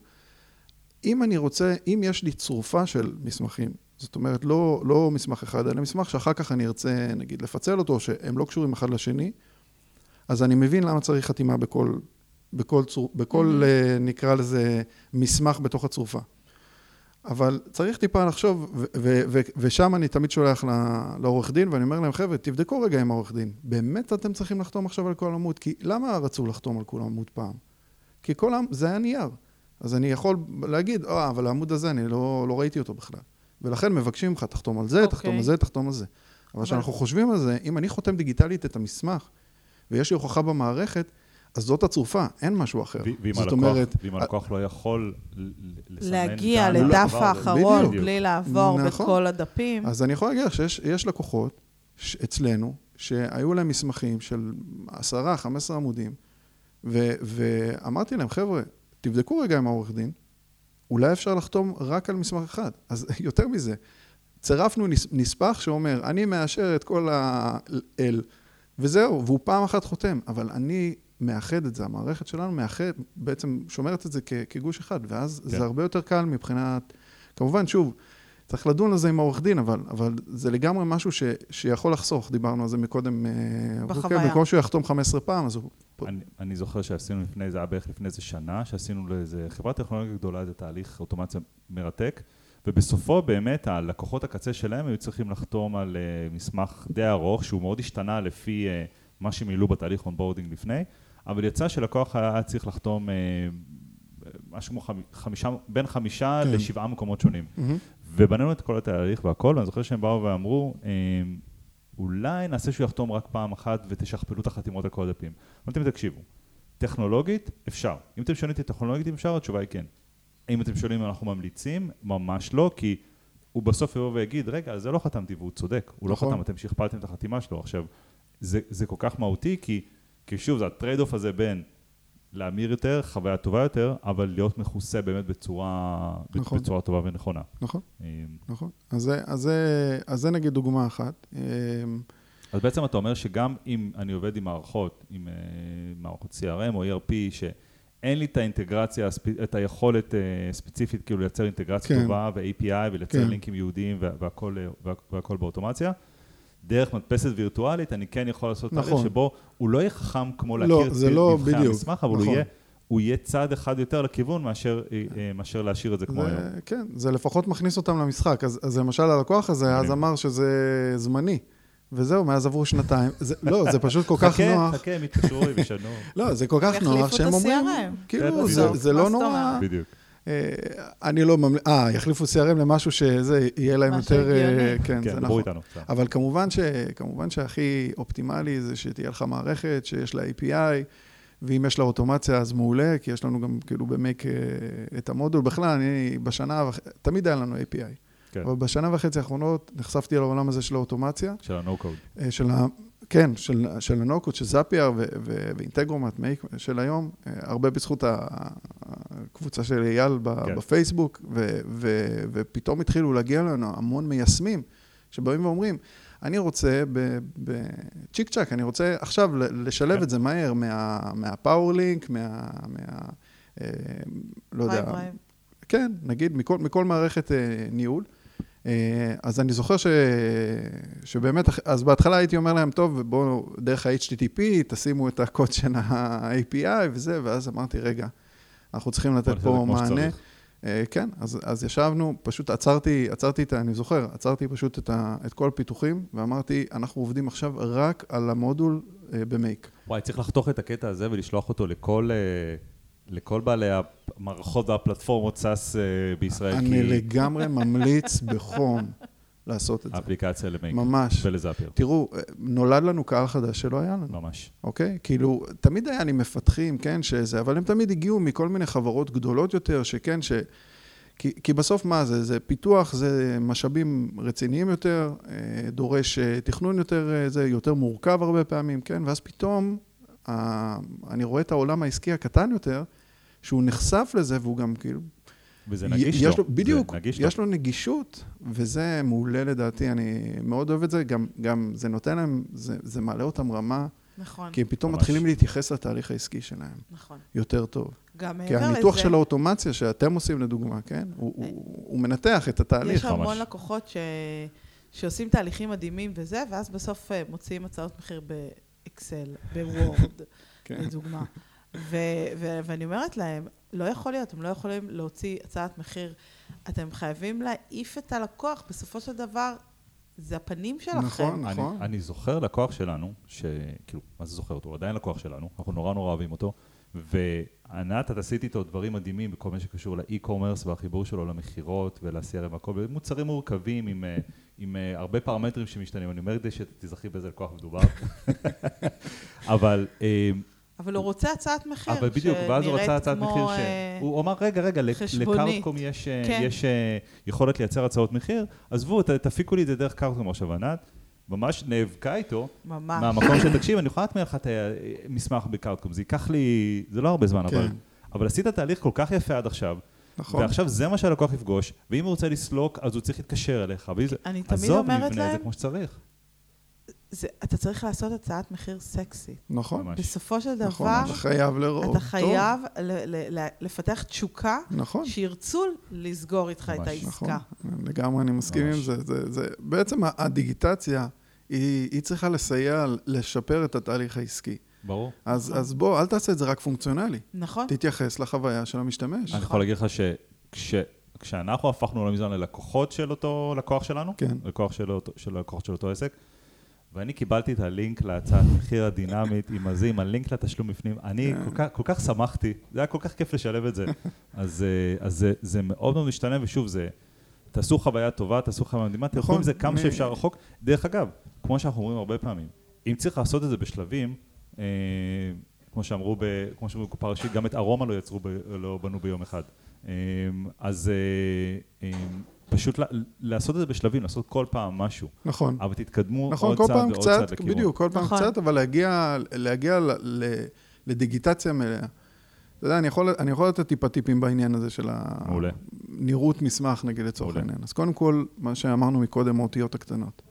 אם אני רוצה, אם יש לי צרופה של מסמכים, זאת אומרת, לא, לא מסמך אחד, אלא מסמך שאחר כך אני ארצה, נגיד, לפצל אותו, שהם לא קשורים אחד לשני, אז אני מבין למה צריך חתימה בכל, בכל, צור, בכל mm-hmm. נקרא לזה, מסמך בתוך הצרופה. אבל צריך טיפה לחשוב, ו- ו- ו- ושם אני תמיד שולח לעורך דין, ואני אומר להם, חבר'ה, תבדקו רגע עם העורך דין. באמת אתם צריכים לחתום עכשיו על כל עמוד? כי למה רצו לחתום על כל עמוד פעם? כי כל עמוד, זה היה נייר. אז אני יכול להגיד, אה, אבל העמוד הזה, אני לא, לא ראיתי אותו בכלל. ולכן מבקשים ממך, תחתום על זה, אוקיי. תחתום על זה, תחתום על זה. אבל כשאנחנו חושבים על זה, אם אני חותם דיגיטלית את המסמך, ויש לי הוכחה במערכת, אז זאת הצרופה, אין משהו אחר. ואם הלקוח- אומרת, ואם הלקוח לא יכול לסמן להגיע לדף האחרון בדיוק. בלי לעבור נכון. בכל הדפים. אז אני יכול להגיד לך שיש יש לקוחות אצלנו, שהיו להם מסמכים של עשרה, חמש עשרה עמודים, ו- ואמרתי להם, חבר'ה, תבדקו רגע עם העורך דין, אולי אפשר לחתום רק על מסמך אחד. אז יותר מזה, צירפנו נס- נספח שאומר, אני מאשר את כל ה-L, וזהו, והוא פעם אחת חותם, אבל אני מאחד את זה, המערכת שלנו מאחד, בעצם שומרת את זה כ- כגוש אחד, ואז כן. זה הרבה יותר קל מבחינת, כמובן, שוב, צריך לדון על זה עם העורך דין, אבל, אבל זה לגמרי משהו ש, שיכול לחסוך, דיברנו על זה מקודם. אה, בחוויה. אוקיי, במקום שהוא יחתום 15 פעם, אז הוא... אני, אני זוכר שעשינו לפני, זה היה בערך לפני איזה שנה, שעשינו לאיזה חברת טכנולוגיה גדולה, איזה תהליך אוטומציה מרתק, ובסופו באמת הלקוחות הקצה שלהם היו צריכים לחתום על uh, מסמך די ארוך, שהוא מאוד השתנה לפי uh, מה שהם מילאו בתהליך onboarding לפני, אבל יצא שלקוח היה צריך לחתום uh, משהו כמו חמ, חמישה, בין חמישה כן. לשבעה מקומות שונים. מהמם. ובנינו את כל התהליך והכל, ואני זוכר שהם באו ואמרו, "אמ, אולי נעשה שהוא יחתום רק פעם אחת ותשכפלו את החתימות על כל הדפים. אמרתי להם, תקשיבו, טכנולוגית, אפשר. אם אתם שואלים אותי טכנולוגית אם אפשר, התשובה היא כן. אם אתם שואלים אם אנחנו ממליצים, ממש לא, כי הוא בסוף יבוא ויגיד, רגע, על זה לא חתמתי, והוא צודק, הוא לא נכון. חתם, אתם שכפלתם את החתימה שלו. עכשיו, זה, זה כל כך מהותי, כי, כי שוב, זה ה trade-off הזה בין להמיר יותר, חוויה טובה יותר, אבל להיות מכוסה באמת בצורה, נכון. בצורה טובה ונכונה. נכון, אמ, נכון. אז זה, אז, זה, אז זה נגיד דוגמה אחת. אה, אז בעצם אתה אומר שגם אם אני עובד עם מערכות, עם אה, מערכות CRM או ERP, שאין לי את האינטגרציה, את היכולת אה, ספציפית כאילו לייצר אינטגרציה כן. טובה ו-API ולייצר כן. לינקים ייעודיים וה- והכל, אה, וה- והכל באוטומציה, דרך מדפסת וירטואלית אני כן יכול לעשות תהליך נכון. שבו הוא לא יהיה חכם כמו לא, להכיר את זה לא נבחי בדיוק, המסמך, אבל הוא נכון. יהיה... הוא יהיה צעד אחד יותר לכיוון מאשר, אה, מאשר להשאיר את זה כמו היום. זה, כן, זה לפחות מכניס אותם למשחק. אז, אז למשל הלקוח הזה, אז. אמר שזה זמני. וזהו, מאז עברו שנתיים. זה, לא, זה פשוט כל כך חכה, נוח. חכה, הם יתקשרו, הם ישנו. לא, זה כל כך נוח שהם אומרים, ה-CRM. כאילו, בטח, זה. זה לא נורא. בדיוק. אה, אני לא ממליץ, אה, יחליפו CRM למשהו שזה, יהיה להם יותר, אה, הגיוני. כן, כן, זה נכון. איתנו. אבל כמובן, ש, כמובן שהכי אופטימלי זה שתהיה לך מערכת שיש לה API, ואם יש לה אוטומציה אז מעולה, כי יש לנו גם כאילו במייק אה, את המודול. בכלל, אני בשנה, תמיד היה לנו API. כן. אבל בשנה וחצי האחרונות נחשפתי לעולם הזה של האוטומציה, של code. אה, של ה... כן, של, של הנוקוד, של זאפייר ואינטגרומט, מייק של היום, אה, הרבה בזכות הקבוצה של אייל כן. בפייסבוק, ו, ו, ופתאום התחילו להגיע לנו המון מיישמים, שבאים ואומרים, אני רוצה בצ'יק צ'אק, אני רוצה עכשיו לשלב כן. את זה מהר מה, מהפאורלינק, מה... מה אה, לא יודע, כן, נגיד, מכל, מכל מערכת אה, ניהול. אה, אז אני זוכר ש... שבאמת, אז בהתחלה הייתי אומר להם, טוב, בואו דרך ה-HTTP, תשימו את הקוד של ה-API וזה, ואז אמרתי, רגע, אנחנו צריכים לתת פה מענה. אה, כן, אז, אז ישבנו, פשוט עצרתי, עצרתי את ה... אני זוכר, עצרתי פשוט את, ה, את כל הפיתוחים, ואמרתי, אנחנו עובדים עכשיו רק על המודול אה, ב Make. וואי, צריך לחתוך את הקטע הזה ולשלוח אותו לכל... לכל בעלי המערכות והפלטפורמות SaaS בישראל. אני כי... לגמרי ממליץ בחום לעשות את זה. אפליקציה ל Make. ממש. ול Zapier. תראו, נולד לנו קהל חדש שלא היה לנו. ממש. אוקיי? כאילו, תמיד היה לי מפתחים, כן, שזה, אבל הם תמיד הגיעו מכל מיני חברות גדולות יותר, שכן, ש... כי, כי בסוף מה זה? זה פיתוח, זה משאבים רציניים יותר, אה, דורש אה, תכנון יותר, אה, זה יותר מורכב הרבה פעמים, כן? ואז פתאום אני רואה את העולם העסקי הקטן יותר, שהוא נחשף לזה והוא גם כאילו... וזה נגיש יש לו. בדיוק, נגיש יש לו נגישות, וזה מעולה לדעתי, אני מאוד אוהב את זה, גם, גם זה נותן להם, זה, זה מעלה אותם רמה. נכון. כי הם פתאום ממש. מתחילים להתייחס לתהליך העסקי שלהם. נכון. יותר טוב. גם מעבר לזה... כי הניתוח של האוטומציה שאתם עושים לדוגמה, כן? הוא, הוא, הוא מנתח את התהליך. יש המון לקוחות ש... שעושים תהליכים מדהימים וזה, ואז בסוף אה, מוציאים הצעות מחיר באקסל, בוורד, כן. לדוגמה. ו- ו- ואני אומרת להם, לא יכול להיות, הם לא יכולים להוציא הצעת מחיר. אתם חייבים להעיף את הלקוח, בסופו של דבר, זה הפנים שלכם. נכון, נכון. אני, אני זוכר לקוח שלנו, שכאילו, מה זה זוכר אותו? הוא עדיין לקוח שלנו, אנחנו נורא נורא אוהבים אותו, וענת, את עשית איתו דברים מדהימים בכל מה שקשור לאי-קומרס והחיבור שלו למכירות ול-CRM והכל, מוצרים מורכבים עם, אה, עם אה, הרבה פרמטרים שמשתנים, אני אומר כדי שתזכרי באיזה לקוח מדובר, אבל... אה, אבל הוא רוצה הצעת מחיר, אבל בדיוק, ואז הוא רצה הצעת מחיר, ש... הוא אמר, רגע, רגע, לקארטקום יש, כן. יש יכולת לייצר הצעות מחיר, עזבו, תפיקו לי את זה דרך קארטקום עכשיו, ענת. ממש נאבקה איתו, ממש. מהמקום של, תקשיב, אני יכולה להטמיע לך את המסמך בקארטקום, זה ייקח לי, זה לא הרבה זמן, כן. אבל, אבל עשית תהליך כל כך יפה עד עכשיו, נכון. ועכשיו זה מה שהלקוח יפגוש, ואם הוא רוצה לסלוק, אז הוא צריך להתקשר אליך, אני תמיד אומרת להם, עזוב, נבנה את זה כמו שצריך. זה, אתה צריך לעשות הצעת מחיר סקסית. נכון. ממש. בסופו של דבר, נכון, אתה חייב לראות אתה חייב ל, ל, ל, לפתח תשוקה, נכון. שירצו לסגור איתך ממש. את העסקה. נכון, לגמרי אני מסכים ממש. עם זה. זה, זה. בעצם הדיגיטציה, היא, היא צריכה לסייע לשפר את התהליך העסקי. ברור. אז, נכון. אז בוא, אל תעשה את זה רק פונקציונלי. נכון. תתייחס לחוויה של המשתמש. אני יכול להגיד לך שכש... כשאנחנו הפכנו למזון ללקוחות של אותו לקוח שלנו, כן. לקוח של, אותו, של לקוחות של אותו עסק, ואני קיבלתי את הלינק להצעת מחיר הדינמית עם הזה, עם הלינק לתשלום בפנים. אני כן. כל כך, כל כך שמחתי, זה היה כל כך כיף לשלב את זה. אז, אה, אז זה, זה מאוד מאוד משתנה, ושוב, זה, תעשו חוויה טובה, תעשו חוויה מדהימה, תלכו נכון, עם זה כמה שאפשר רחוק. דרך אגב, כמו שאנחנו אומרים הרבה פעמים, אם צריך לעשות את זה בשלבים, כמו שאמרו, ב, כמו שאמרו בקופה ראשית, גם את ארומה לא יצרו, ב, לא בנו ביום אחד. אה, אז אה, אה, פשוט לעשות את זה בשלבים, לעשות כל פעם משהו. נכון. אבל תתקדמו נכון, עוד צעד ועוד צעד לכיוון. בדיוק, כל פעם נכון. קצת, אבל להגיע, להגיע ל, ל, לדיגיטציה מלאה. אתה יודע, אני יכול, אני יכול לתת טיפה טיפים בעניין הזה של הנראות מסמך, נגיד, לצורך העניין. אז קודם כל, מה שאמרנו מקודם, האותיות הקטנות.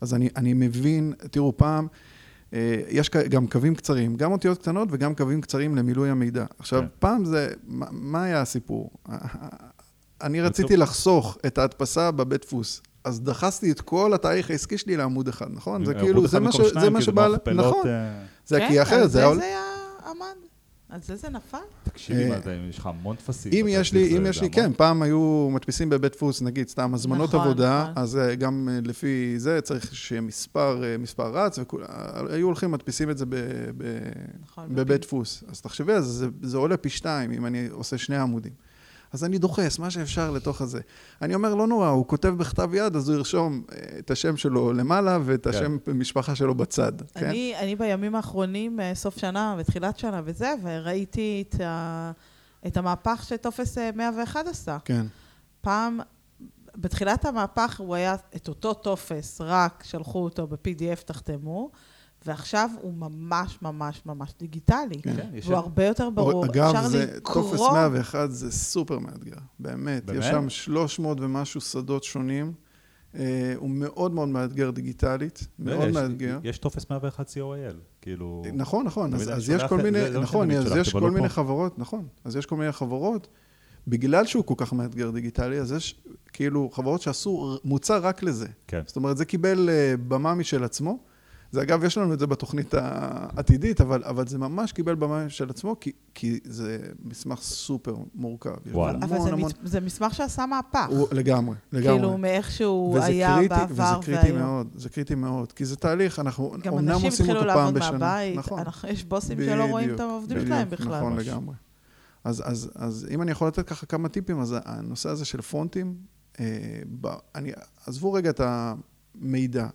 אז אני, אני מבין, תראו, פעם, אה, יש גם קווים קצרים, גם אותיות קטנות וגם קווים קצרים למילוי המידע. עכשיו, כן. פעם זה, מה, מה היה הסיפור? אני רציתי לחסוך את ההדפסה בבית דפוס. אז דחסתי את כל התאריך העסקי שלי לעמוד אחד, נכון? זה כאילו, זה מה שבא... נכון. אה, זה כי אחרת, זה... כן, על זה זה נפל? תקשיבי, מה זה, יש לך המון טפסים. אם יש לי, אם יש לי, כן, פעם היו מדפיסים בבית דפוס, נגיד, סתם הזמנות נכון, עבודה, נכון. אז אה, גם אה, לפי זה צריך שיהיה מספר, מספר רץ, היו הולכים, מדפיסים את זה נכון, בבית דפוס. אז תחשבי, זה עולה פי שתיים אם אני עושה שני עמודים. אז אני דוחס מה שאפשר לתוך הזה. אני אומר, לא נורא, הוא כותב בכתב יד, אז הוא ירשום אה, את השם שלו למעלה ואת כן. השם המשפחה שלו בצד. כן? אני, כן? אני בימים האחרונים, אה, סוף שנה ותחילת שנה וזה, וראיתי את, ה, את המהפך שטופס 101 אה, עשה. כן. פעם, בתחילת המהפך הוא היה את אותו טופס, רק שלחו אותו ב-PDF, תחתמו. ועכשיו הוא ממש ממש ממש דיגיטלי. כן, יש... והוא הרבה יותר ברור. אגב, אפשר זה, לקרוא... טופס 101 זה סופר מאתגר, באמת. באמת? יש שם 300 ומשהו שדות שונים. אה, הוא מאוד מאוד מאתגר דיגיטלית, רגע, מאוד יש- מאתגר. יש טופס 101 co.il, כאילו... נכון, נכון, אז, אז יש כל מיני, זה- זה מה נכון, אז יש כל לא מיני פה. חברות, נכון, אז יש כל מיני חברות, בגלל שהוא כל כך מאתגר דיגיטלי, אז יש כאילו חברות שעשו מוצר רק לזה. כן. זאת אומרת, זה קיבל אה, במה משל עצמו. זה אגב, יש לנו את זה בתוכנית העתידית, אבל, אבל זה ממש קיבל במה משל עצמו, כי, כי זה מסמך סופר מורכב. וואלה. אבל המון זה, המון... זה מסמך שעשה מהפך. הוא, לגמרי, לגמרי. כאילו, מאיך שהוא וזה היה קריטי, בעבר וזה קריטי והיום. מאוד, זה קריטי מאוד, כי זה תהליך, אנחנו גם אומנם אנשים עושים התחילו אותו פעם לעבוד בשנה. מהבית, נכון. אנחנו, יש בוסים שלא רואים את בדיוק, העובדים בדיוק, שלהם בכלל. נכון ממש. לגמרי. אז, אז, אז אם אני יכול לתת ככה כמה טיפים, אז הנושא הזה של פונטים, אה, ב, אני, עזבו רגע את המידע.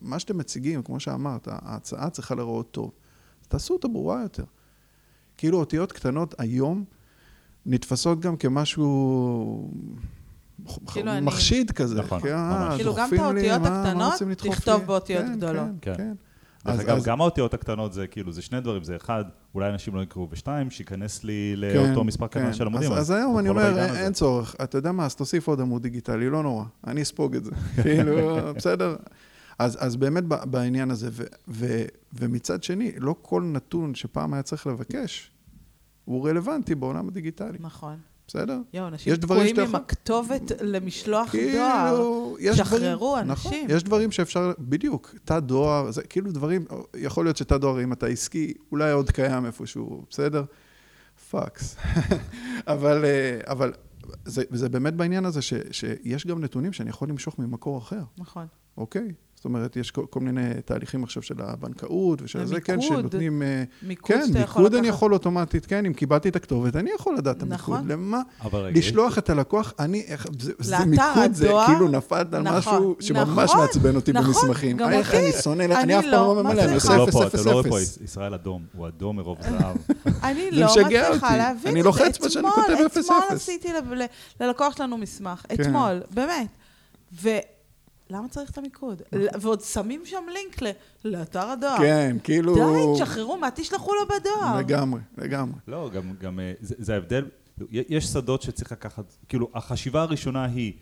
מה שאתם מציגים, כמו שאמרת, ההצעה צריכה להיראות טוב. תעשו אותה ברורה יותר. כאילו אותיות קטנות היום נתפסות גם כמשהו כאילו אני- מחשיד כזה. נכון, אה, ממש. כאילו, גם את האותיות הקטנות, לי? באותיות כן, גדולות. כן, כן. כן. דרך אז- אגב, אז- גם האותיות הקטנות זה כאילו, זה שני דברים, זה אחד, אולי אנשים לא יקראו, ושתיים, שייכנס לי כן, לאותו מספר קטן כן. של עמודים. אז, אז היום אנחנו אני אומר, אין. אין צורך. אתה יודע מה, אז תוסיף עוד עמוד דיגיטלי, לא נורא. אני אספוג את זה. כאילו, בסדר? אז, אז באמת בעניין הזה, ו, ו, ומצד שני, לא כל נתון שפעם היה צריך לבקש, הוא רלוונטי בעולם הדיגיטלי, נכון. בסדר? יואו, אנשים יש דברים תקועים עם הכתובת למשלוח דואר. כאילו, יש שחררו דברים, אנשים. נכון, יש דברים שאפשר, בדיוק, תא דואר, זה כאילו דברים, יכול להיות שתא דואר, אם אתה עסקי, אולי עוד קיים איפשהו, בסדר? פאקס. אבל, אה, אבל זה, זה באמת בעניין הזה, ש, שיש גם נתונים שאני יכול למשוך ממקור אחר, נכון. אוקיי? זאת אומרת, יש כל, כל מיני תהליכים עכשיו של הבנקאות ושל זה, כן. שנותנים... אה, מיקוד כן, שאתה יכול מיקוד אני לקחת. יכול אוטומטית, כן, אם קיבלתי את הכתובת, אני יכול לדעת את נכון. המיקוד. למה? אבל רגע, לשלוח את הלקוח, אני, איך, זה, זה לאתר מיקוד, זה כאילו נפלת על נכון, משהו שממש נכון, מעצבן אותי נכון, במסמכים. גם איך אותי. אני שונא, אני אני אף פעם לא לא ממלא, אני. עושה אפס, פה, אפס, אתה לא רואה פה, אפס. ישראל אדום, הוא אדום מרוב זהב. אני זה לא מצליחה. להבין אני את זה. לוחץ מה שאני אתמול- כותב אפס, אתמול אפס. עשיתי ל- ל- ללקוח שלנו מסמך, כן. אתמול, באמת. ולמה צריך את המיקוד? ל- ועוד שמים שם לינק ל- לאתר הדואר. כן, כאילו... די, תשחררו, מה תשלחו לו בדואר? לגמרי, לגמרי. לא, גם, גם אה, זה, זה ההבדל, יש שדות שצריך לקחת, כאילו, החשיבה הראשונה היא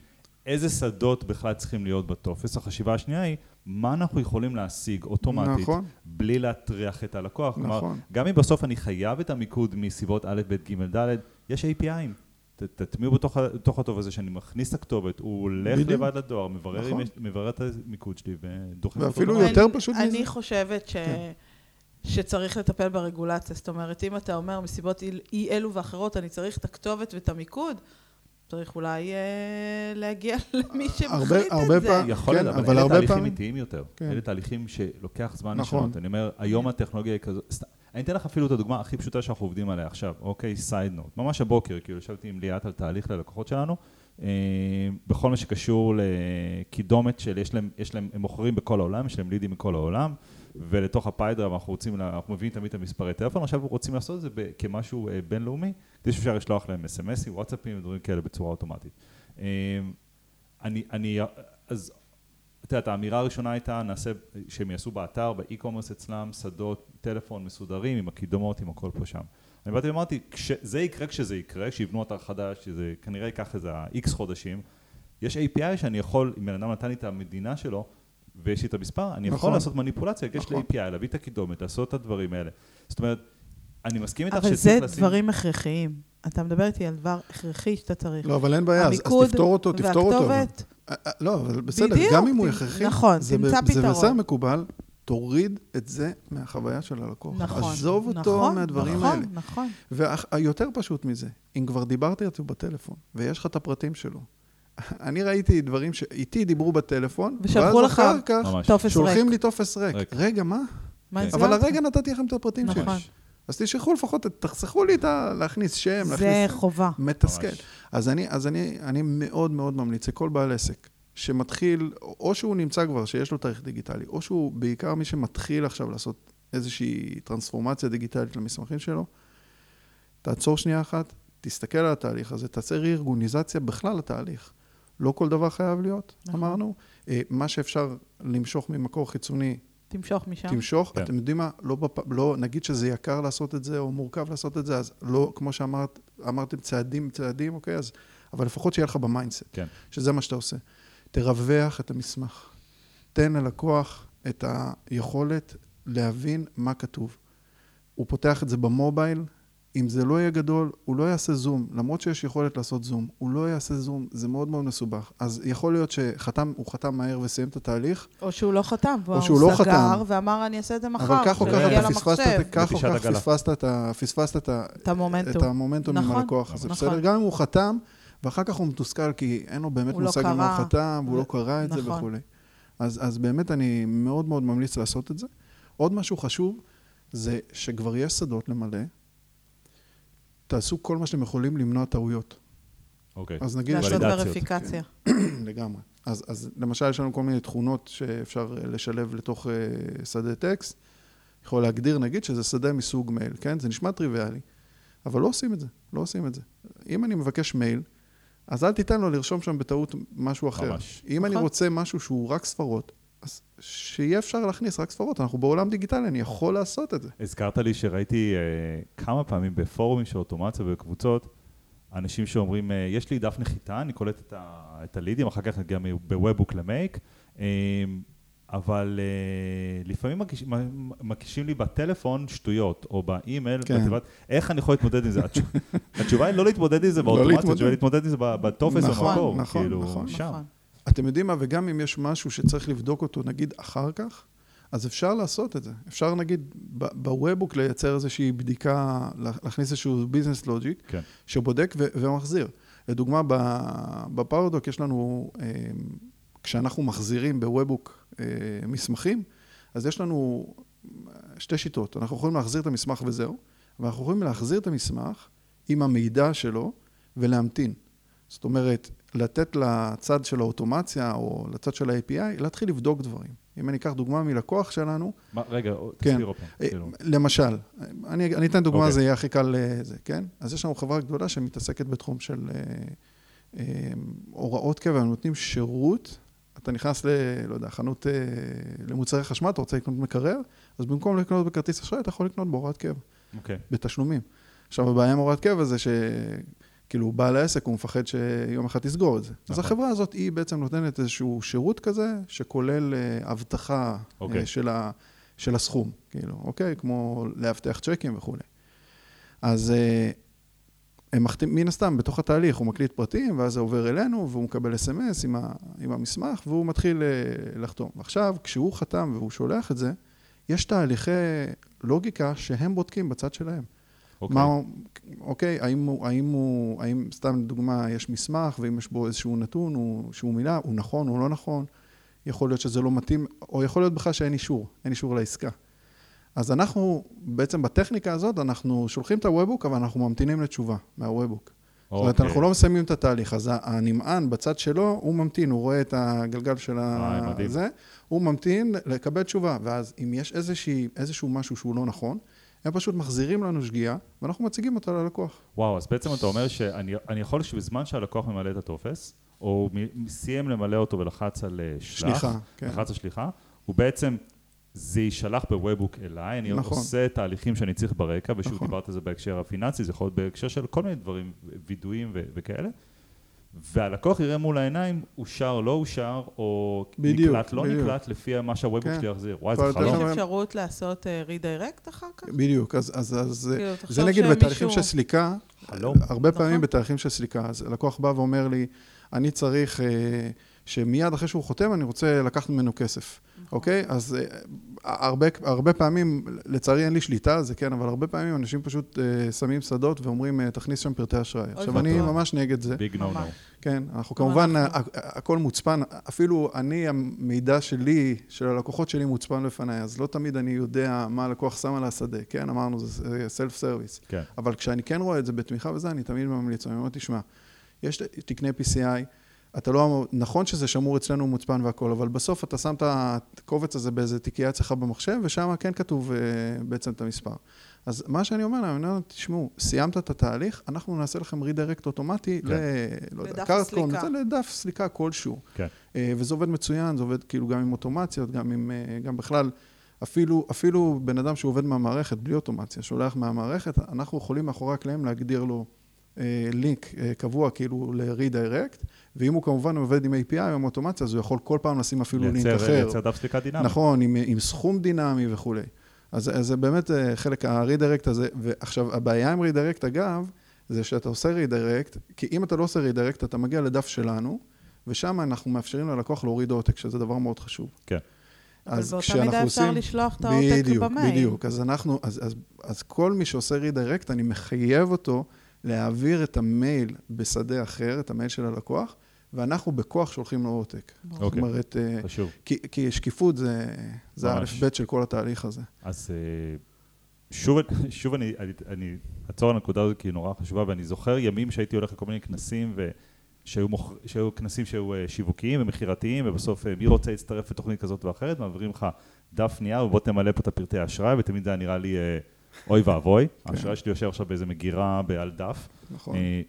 איזה שדות בכלל צריכים להיות בטופס, החשיבה השנייה היא מה אנחנו יכולים להשיג אוטומטית, נכון. בלי להטריח את הלקוח. כלומר, נכון. גם אם בסוף אני חייב את המיקוד מסיבות א', ב', ג', ד', יש API'ים. ת- תטמיעו בתוך, בתוך הטוב הזה שאני מכניס את הכתובת, הוא הולך בדיוק. לבד לדואר, מברר, נכון. יש, מברר את המיקוד שלי ודוחף אותו. ואפילו. יותר אני- פשוט אני מזה. חושבת ש... כן. שצריך לטפל ברגולציה. זאת אומרת, אם אתה אומר מסיבות אי- אלו ואחרות, אני צריך את הכתובת ואת המיקוד, צריך אולי אה, להגיע למי הרבה- שמחליט הרבה את זה. פעם- יכול כן, להיות, אבל אבל אלה הרבה תהליכים פעמים- איטיים יותר. כן. אלה תהליכים שלוקח זמן נכון. לשנות. אני אומר, היום הטכנולוגיה היא כזו... אני אתן לך אפילו את הדוגמה הכי פשוטה שאנחנו עובדים עליה עכשיו, אוקיי, סייד נוט. ממש הבוקר, כאילו, ישבתי עם ליאת על תהליך ללקוחות שלנו, אה, בכל מה שקשור לקידומת של, יש להם, יש להם, הם מוכרים בכל העולם, יש להם לידים מכל העולם, ולתוך הפיידרם אנחנו רוצים, אנחנו מביאים תמיד את המספרי טלפון, עכשיו רוצים לעשות את זה ב- כמשהו אה, בינלאומי, כדי שאפשר לשלוח להם אס.אם.אסים, וואטסאפים ודברים כאלה בצורה אוטומטית. אה, אני, אני, אז את יודעת, האמירה הראשונה הייתה, נעשה, שהם יעשו באתר, באי-קומרס אצלם, שדות, טלפון מסודרים, עם הקידומות, עם הכל פה שם. אני באתי ואמרתי, זה יקרה כשזה יקרה, כשיבנו אתר חדש, שזה כנראה ייקח איזה איקס חודשים, יש API שאני יכול, אם בן אדם נתן לי את המדינה שלו, ויש לי את המספר, אני יכול נכון. לעשות מניפולציה, לי נכון. API, להביא את הקידומת, לעשות את הדברים האלה. זאת אומרת, אני מסכים איתך אבל שצריך זה לשים... דברים הכרחיים. אתה מדבר איתי על דבר הכרחי שאתה צריך. לא, אבל אין בעיה, אז- תפתור אותו, תפתור אותו. והכתובת, לא, אבל בסדר, בדיוק, גם אם הוא הכרחי, נכון, זה תמצא זה. בסדר מקובל, תוריד את זה מהחוויה של הלקוח. נכון. עזוב אותו נכון, מהדברים נכון, האלה. נכון. והיותר פשוט מזה, אם כבר דיברתי איתו בטלפון, ויש לך את הפרטים שלו, אני ראיתי דברים שאיתי דיברו בטלפון, ושלחו ואז לך אחר כך ממש. טופס ריק. שולחים לי טופס ריק. ריק. רגע, מה? מה כן. אבל הרגע נתתי לכם את הפרטים שלי. אז תשלחו לפחות, תחסכו לי את ה... להכניס שם, זה להכניס... חובה. מתסכל. ממש. אז אני, אז אני, אני מאוד מאוד ממליץ לכל בעל עסק שמתחיל, או שהוא נמצא כבר, שיש לו תאריך דיגיטלי, או שהוא בעיקר מי שמתחיל עכשיו לעשות איזושהי טרנספורמציה דיגיטלית למסמכים שלו, תעצור שנייה אחת, תסתכל על התהליך הזה, תעשה רה-ארגוניזציה בכלל לתהליך. לא כל דבר חייב להיות, נכון. אמרנו. אה, מה שאפשר למשוך ממקור חיצוני, תמשוך משם. תמשוך, כן. אתם יודעים מה, לא, בפ... לא, נגיד שזה יקר לעשות את זה, או מורכב לעשות את זה, אז לא, כמו שאמרת, אמרתם צעדים, צעדים, אוקיי, אז, אבל לפחות שיהיה לך ב mindset, כן. שזה מה שאתה עושה. תרווח את המסמך. תן ללקוח את היכולת להבין מה כתוב. הוא פותח את זה במובייל, אם זה לא יהיה גדול, הוא לא יעשה זום, למרות שיש יכולת לעשות זום, הוא לא יעשה זום, זה מאוד מאוד מסובך. אז יכול להיות שחתם, הוא חתם מהר וסיים את התהליך, או שהוא לא חתם, או שהוא לא הוא סגר חתם. ואמר, אני אעשה את זה מחר, אבל כך או כך אתה פספסת, כך או כך. פספסת את ה- פספסת את ה- את המומנטום. את המומנטום עם נכון, הלקוח הזה, נכון. בסדר? גם אם הוא חתם, ואחר כך הוא מתוסכל כי אין לו באמת לא מושג מה הוא. חתם, והוא לא קרא את זה נכון. וכולי. אז, אז באמת אני מאוד מאוד ממליץ לעשות את זה. עוד משהו חשוב, זה שכבר יש שדות למלא, תעשו כל מה שאתם יכולים למנוע טעויות. אוקיי. אז נגיד, לעשות. וריפיקציה. לגמרי. אז, אז למשל, יש לנו כל מיני תכונות שאפשר אה, לשלב לתוך אה, שדה טקסט. יכול להגדיר, נגיד, שזה שדה מסוג מייל, כן? זה נשמע טריוויאלי, אבל לא עושים את זה, לא עושים את זה. אם אני מבקש מייל, אז אל תיתן לו לרשום שם בטעות משהו אחר. ממש. אם אני נכון. רוצה משהו שהוא רק ספרות, אז שיהיה אפשר להכניס רק ספרות. אנחנו בעולם דיגיטלי, אני יכול לעשות את זה. הזכרת לי שראיתי אה, כמה פעמים בפורומים של אוטומציה ובקבוצות, אנשים שאומרים, אה, יש לי דף נחיתה, אני קולט את, ה, את הלידים, אחר כך גם ב webhook ל Make, אה, אבל אה, לפעמים מקיש, מקישים לי בטלפון שטויות, או באימייל, כן. בתיבת, איך אני יכול להתמודד עם זה? התש- התשובה היא לא להתמודד עם זה לא באוטומציה. התשובה היא להתמודד עם זה בטופס נכון, במקור, נכון, כאילו, נכון. שם. נכון. אתם יודעים מה, וגם אם יש משהו שצריך לבדוק אותו, נגיד, אחר כך, אז אפשר לעשות את זה. אפשר, נגיד, בוובוק לייצר איזושהי בדיקה, לה- להכניס איזשהו ביזנס לוג'יק, כן. שבודק ו- ומחזיר. לדוגמה, בפאורדוק יש לנו, אה, כשאנחנו מחזירים בוובוק אה, מסמכים, אז יש לנו שתי שיטות. אנחנו יכולים להחזיר את המסמך וזהו, ואנחנו יכולים להחזיר את המסמך עם המידע שלו ולהמתין. זאת אומרת, לתת לצד של האוטומציה או לצד של ה-API, להתחיל לבדוק דברים. אם אני אקח דוגמה מלקוח שלנו, מה, רגע, כן. תסביר עוד פעם. אה, כאילו. למשל, אני, אני אתן דוגמה, אוקיי. זה יהיה הכי קל לזה, כן? אז יש לנו חברה גדולה שמתעסקת בתחום של אה, אה, הוראות קבע, הם נותנים שירות, אתה נכנס ל... לא יודע, חנות אה, למוצרי חשמל, אתה רוצה לקנות מקרר, אז במקום לקנות בכרטיס אשראי, אתה יכול לקנות בהוראת קבע, אוקיי. בתשלומים. עכשיו, הבעיה עם הוראת קבע זה ש... כאילו, בעל העסק, הוא מפחד שיום אחד תסגור את זה. אז נכון. החברה הזאת, היא בעצם נותנת איזשהו שירות כזה, שכולל אה, אבטחה אוקיי. אה, של, ה, של הסכום, כאילו, אוקיי? כמו לאבטח צ'קים וכולי. אז אה, הם מחתים, מן הסתם, בתוך התהליך הוא מקליט פרטים, ואז זה עובר אלינו, והוא מקבל אס.אם.אס עם, ה, עם המסמך, והוא מתחיל לחתום. ועכשיו, כשהוא חתם והוא שולח את זה, יש תהליכי לוגיקה שהם בודקים בצד שלהם. אוקיי. מה, הוא- אוקיי, האם הוא, האם הוא, האם, סתם לדוגמה, יש מסמך, ואם יש בו איזשהו נתון, הוא, שהוא מילה, הוא נכון, הוא לא נכון, יכול להיות שזה לא מתאים, או יכול להיות בכלל שאין אישור, אין אישור לעסקה. אז אנחנו, בעצם בטכניקה הזאת, אנחנו שולחים את הוובוק, אבל אנחנו ממתינים לתשובה מהוובוק. זאת אומרת, אוקיי. אנחנו לא מסיימים את התהליך, אז הנמען בצד שלו, הוא ממתין, הוא רואה את הגלגל של אה. הזה, הוא ממתין לקבל תשובה, ואז אם יש איזושהי, איזשהו משהו שהוא לא נכון, הם פשוט מחזירים לנו שגיאה, ואנחנו מציגים אותה ללקוח. וואו, אז בעצם אתה אומר שאני אני יכול שבזמן שהלקוח ממלא את הטופס, או סיים למלא אותו ולחץ על אה, שלח, שליחה, כן. לחץ על שליחה, הוא בעצם, זה יישלח ב webhook אליי, אני נכון. עושה תהליכים שאני צריך ברקע, ושוב נכון. דיברת על זה בהקשר הפיננסי, זה יכול להיות בהקשר של כל מיני דברים, וידואים ו- וכאלה, והלקוח יראה מול העיניים, אושר, לא אושר, או בדיוק, נקלט, לא בדיוק. נקלט, לפי מה שה webhook כן. שלי יחזיר. וואי, זה חלום. יש אפשרות לעשות אה, redirect אחר כך? בדיוק, אז, אז, אז כאילו, זה נגיד בתהליכים של סליקה, חלום. הרבה נכון. פעמים בתהליכים של סליקה, אז לקוח בא ואומר לי, אני צריך אה, שמיד אחרי שהוא חותם, אני רוצה לקחת ממנו כסף, נכון. אוקיי? אז אה, הרבה, הרבה פעמים, לצערי אין לי שליטה על זה, כן, אבל הרבה פעמים אנשים פשוט אה, שמים שדות ואומרים, אה, תכניס שם פרטי אשראי. עכשיו, אני. ממש נגד זה. big no no. כן, אנחנו כמובן, הכל מוצפן, אפילו אני, המידע שלי, של הלקוחות שלי מוצפן לפניי, אז לא תמיד אני יודע מה הלקוח שם על השדה, כן, אמרנו, זה self service. כן. אבל כשאני כן רואה את זה בתמיכה וזה, אני תמיד ממליץ, אני אומר, תשמע, יש תקני PCI, אתה לא, נכון שזה שמור אצלנו מוצפן והכל, אבל בסוף אתה שם את הקובץ הזה באיזה תיקייה אצלך במחשב, ושם כן כתוב אה, בעצם את המספר. אז מה שאני אומר להם, אני אומר תשמעו, סיימת את התהליך, אנחנו נעשה לכם רידירקט אוטומטי כן. ל... לא יודע, סליקה. זה לדף סליקה כלשהו. כן. אה, וזה עובד מצוין, זה עובד כאילו גם עם אוטומציות, גם עם, אה, גם בכלל, אפילו, אפילו בן אדם שעובד מהמערכת, בלי אוטומציה, שולח מהמערכת, אנחנו יכולים מאחורי הקלעים להגדיר לו לינק אה, קבוע כאילו ל-redirect, ואם הוא כמובן עובד עם API או עם אוטומציה, אז הוא יכול כל פעם לשים אפילו לינק אחר. לייצר דף סליקה דינמי. נכון, עם, עם סכום דינמי וכולי. אז, אז זה באמת אה, חלק, ה-redirect הזה, ועכשיו, הבעיה עם redirect, אגב, זה שאתה עושה redirect, כי אם אתה לא עושה redirect, אתה מגיע לדף שלנו, ושם אנחנו מאפשרים ללקוח להוריד עותק, שזה דבר מאוד חשוב. כן. אבל אז באותה כשאנחנו מידה אפשר עושים- לשלוח את העותק בדיוק, במייל. בדיוק. אז אנחנו, אז, אז, אז כל מי שעושה redirect, אני מחייב אותו להעביר את המייל בשדה אחר, את המייל של הלקוח, ואנחנו בכוח שולחים לו עותק. זאת אוקיי. אומרת, אה, חשוב. כי, כי שקיפות זה, זה. האלף-בית של כל התהליך הזה. אז אה, שוב, שוב אני, אני, אני אעצור על הנקודה הזאת כי היא נורא חשובה, ואני זוכר ימים שהייתי הולך לכל מיני כנסים, ושהיו מוכ... שהיו כנסים שהיו אה, שיווקיים ומכירתיים, ובסוף מי רוצה להצטרף לתוכנית כזאת ואחרת, מעבירים לך דף נייר, ובוא תמלא פה את הפרטי האשראי, ותמיד זה היה נראה לי אוי ואבוי. האשראי שלי יושב עכשיו באיזה מגירה על דף, נכון. אה,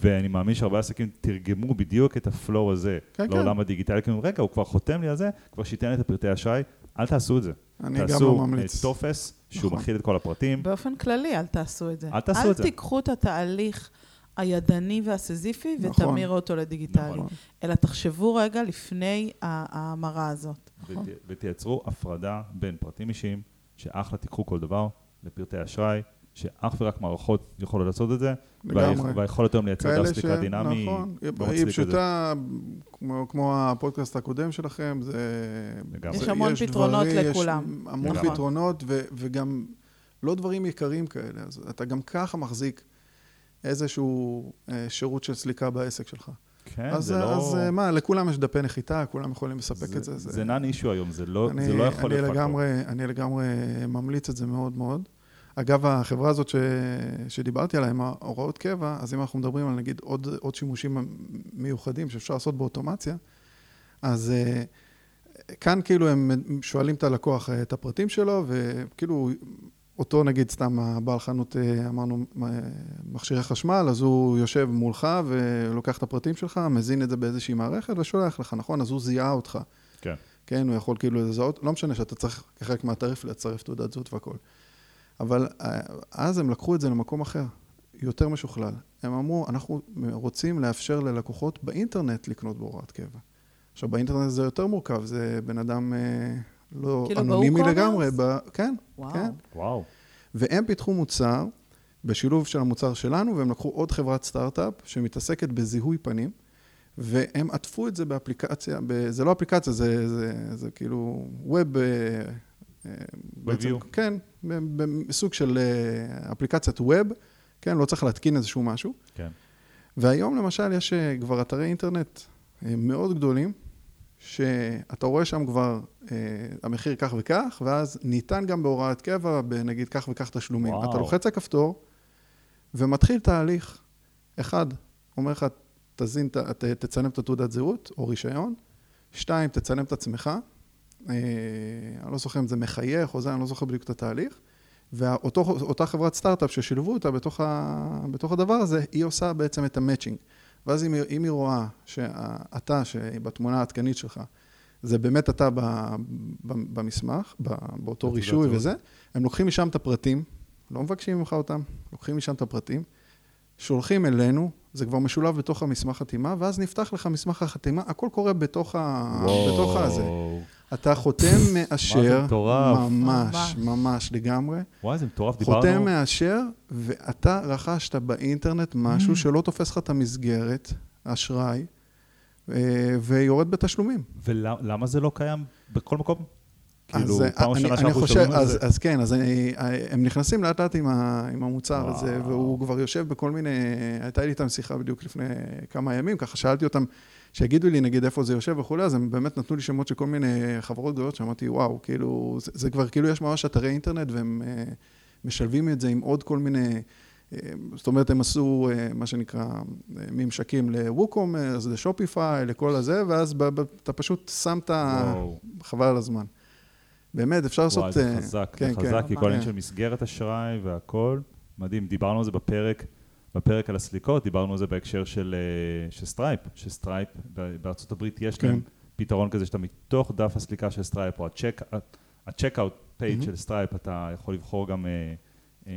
ואני מאמין שהרבה עסקים תרגמו בדיוק את ה flow הזה כן, לעולם הדיגיטלי, כי הם אומרים, רגע, הוא כבר חותם לי על זה, כבר שייתן לי את הפרטי האשראי, אל תעשו את זה. אני גם תעשו לא ממליץ. טופס שהוא נכון. מכיל את כל הפרטים. באופן כללי, אל תעשו את זה. אל תעשו את זה. אל תיקחו את התהליך הידני והסיזיפי נכון. ותמירו אותו לדיגיטלי. נכון. אלא תחשבו רגע לפני ההמרה הזאת. נכון. ות- ותייצרו הפרדה בין פרטים אישיים, שאחלה תיקחו כל דבר, לפרטי אשראי, שאך ורק מערכות יכולות לעשות את זה, לגמרי. והיכ- והיכולת היום לייצר דף סליקה דינמי, נכון, לא היא זה. פשוטה, כמו, כמו הפודקאסט הקודם שלכם, זה... לגמרי. יש המון פתרונות דברים, לכולם. יש המון נכון. פתרונות, ו, וגם לא דברים יקרים כאלה. אז אתה גם ככה מחזיק איזשהו אה, שירות של סליקה בעסק שלך. כן, אז, זה לא... אז אה, מה, לכולם יש דפי נחיתה, כולם יכולים לספק זה- את זה. זה נאן אישו היום, זה לא אני, זה לא יכול אני להיות פקטור. לגמרי, אני לגמרי ממליץ את זה מאוד מאוד. אגב, החברה הזאת ש... שדיברתי עליה, עם ההוראות קבע, אז אם אנחנו מדברים על נגיד עוד, עוד שימושים מיוחדים שאפשר לעשות באוטומציה, אז אה, כאן כאילו הם שואלים את הלקוח אה, את הפרטים שלו, וכאילו אותו נגיד סתם הבעל חנות, אה, אמרנו, אה, מכשירי חשמל, אז הוא יושב מולך ולוקח את הפרטים שלך, מזין את זה באיזושהי מערכת ושולח לך, נכון? אז הוא זיהה אותך. כן. כן, הוא יכול כאילו לזהות, לא משנה שאתה צריך כחלק מהתעריף לצרף תעודת זהות והכל. אבל אה, אז הם לקחו את זה למקום אחר, יותר משוכלל. הם אמרו, אנחנו רוצים לאפשר ללקוחות באינטרנט לקנות בהוראת קבע. עכשיו, באינטרנט זה יותר מורכב, זה בן אדם לא כאילו אנונימי? לגמרי, ב... כן, וואו. כן. וואו. והם פיתחו מוצר בשילוב של המוצר שלנו, והם לקחו עוד חברת סטארט-אפ שמתעסקת בזיהוי פנים, והם עטפו את זה באפליקציה, ב... זה לא אפליקציה, זה, זה, זה כאילו ווב... אה, אה, בעצם. כן, בסוג של אה, אפליקציית ווב, כן, לא צריך להתקין איזשהו משהו. כן. והיום למשל יש כבר אתרי אינטרנט מאוד גדולים, שאתה רואה שם כבר אה, המחיר כך וכך, ואז ניתן גם בהוראת קבע, בנגיד כך וכך תשלומים. וואו. אתה לוחץ על כפתור, ומתחיל תהליך. אחד, אומר לך, תזין, ת- ת- תצלם את התעודת זהות או רישיון. שתיים, תצלם את עצמך. אה, אני לא זוכר אם זה מחייך או זה, אני לא זוכר בדיוק את התהליך. ואותה חברת סטארט-אפ ששילבו אותה בתוך, ה, בתוך הדבר הזה, היא עושה בעצם את המצ'ינג. ואז אם, היא- אם היא רואה שאתה, שבתמונה העדכנית שלך, זה באמת אתה ב, ב, במסמך, ב, באותו רישוי. וזה, הם לוקחים משם את הפרטים, לא מבקשים ממך אותם, לוקחים משם את הפרטים, שולחים אלינו, זה כבר משולב בתוך המסמך חתימה, ואז נפתח לך מסמך החתימה, הכל קורה בתוך, ה, בתוך הזה. אתה חותם, מאשר. ממש, ממש לגמרי. וואי, זה מטורף, חותם, דיברנו. מאשר, ואתה רכשת באינטרנט משהו Mm. שלא תופס לך את המסגרת, אשראי, אה, ויורד בתשלומים. ולמה זה לא קיים בכל מקום? כאילו, פעם אני- ראשונה שאנחנו חושב, שומעים על אז, זה. אז כן, אז אני, הם נכנסים לאט לאט עם, ה, עם המוצר הזה. והוא כבר יושב בכל מיני, הייתה לי איתם שיחה בדיוק לפני כמה ימים, ככה שאלתי אותם, שיגידו לי נגיד איפה זה יושב וכולי, אז הם באמת נתנו לי שמות של כל מיני חברות גדולות, שאמרתי, וואו, כאילו, זה, זה כבר כאילו יש ממש אתרי אינטרנט, והם אה, משלבים את זה עם עוד כל מיני... אה, זאת אומרת, הם עשו אה, מה שנקרא אה, ממשקים ל-WooCommerce, ל Shopify, לכל הזה, ואז אתה פשוט שם את ה... חבל על הזמן. באמת, אפשר לעשות... וואי, זה אה, חזק, כן, זה כן. חזק, כי כל העניין כן. של מסגרת אשראי והכל, מדהים, דיברנו על זה בפרק, בפרק על הסליקות, דיברנו על זה בהקשר של, אה, של Stripe, ש Stripe, בארצות הברית יש כן. להם פתרון כזה שאתה מתוך דף הסליקה של Stripe, או ה checkout page Mhm. של Stripe, אתה יכול לבחור גם אה, אה,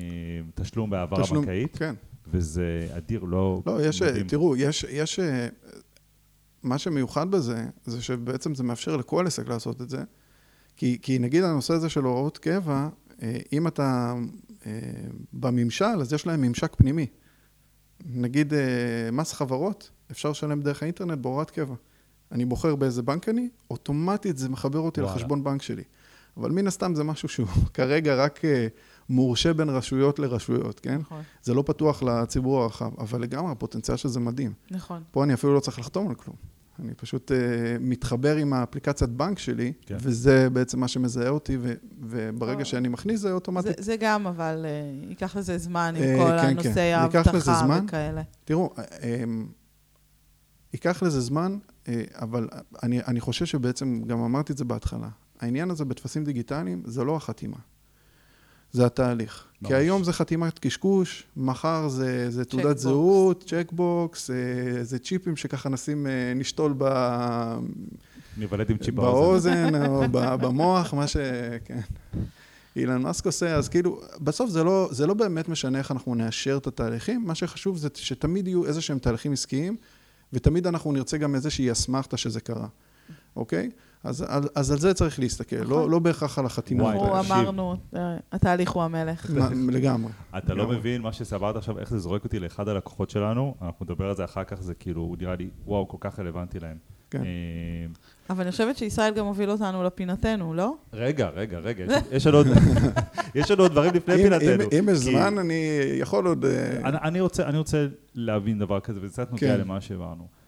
תשלום בהעברה תשלום- בנקאית, כן. וזה אדיר, לא... לא, יש, מדהים. תראו, יש, יש, אה, מה שמיוחד בזה, זה שבעצם זה מאפשר לכל עסק לעשות את זה, כי, כי נגיד הנושא הזה של הוראות קבע, אה, אם אתה אה, בממשל, אז יש להם ממשק פנימי. נגיד אה, מס חברות, אפשר לשלם דרך האינטרנט בהוראת קבע. אני בוחר באיזה בנק אני, אוטומטית זה מחבר אותי וואלה. לחשבון בנק שלי. אבל מן הסתם זה משהו שהוא כרגע רק אה, מורשה בין רשויות לרשויות, כן? נכון, זה לא פתוח לציבור הרחב, אבל לגמרי, הפוטנציאל של זה מדהים. נכון. פה אני אפילו לא צריך לחתום על כלום. אני פשוט uh, מתחבר עם האפליקציית בנק שלי, כן. וזה בעצם מה שמזהה אותי, ו- וברגע אה. שאני מכניס זה זה, אוטומטית. זה גם, אבל אה, ייקח לזה זמן עם אה, כל כן, כן. הנושאי לזה האבטחה זמן. וכאלה. תראו, אה, אמ, ייקח לזה זמן, אה, אבל אני, אני חושב שבעצם, גם אמרתי את זה בהתחלה, העניין הזה בטפסים דיגיטליים זה לא החתימה, זה התהליך. כי היום זה חתימת קשקוש, מחר זה, זה תעודת. זהות, checkbox, אה, זה צ'יפים שככה נשים, אה, נשתול ב... ניוולד עם צ'יפ באוזן. באוזן או ב- במוח, מה ש... כן. אילון מאסק עושה, אז כאילו, בסוף זה לא, זה לא באמת משנה איך אנחנו נאשר את התהליכים, מה שחשוב זה שתמיד יהיו איזה שהם תהליכים עסקיים, ותמיד אנחנו נרצה גם איזושהי אסמכתה שזה קרה, אוקיי? אז, אז, אז על זה צריך להסתכל, נכון. לא, לא בהכרח על החתימות וואי. תקשיב. אמרנו, אה, התהליך הוא המלך. לגמרי. אתה לא. מבין מה שסברת עכשיו, איך זה זורק אותי לאחד הלקוחות שלנו, אנחנו נדבר על זה אחר כך, זה כאילו, הוא נראה לי, וואו, כל כך רלוונטי להם. כן. אה, אבל אני חושבת שישראל גם הוביל אותנו לפינתנו, לא? רגע, רגע, רגע, יש- לנו עוד- יש לנו עוד דברים לפני פינתנו. אם, יש זמן, אני יכול עוד... אה, אני, אני, רוצה, אני רוצה להבין דבר כזה, וזה קצת נוגע כן. למה שהעברנו.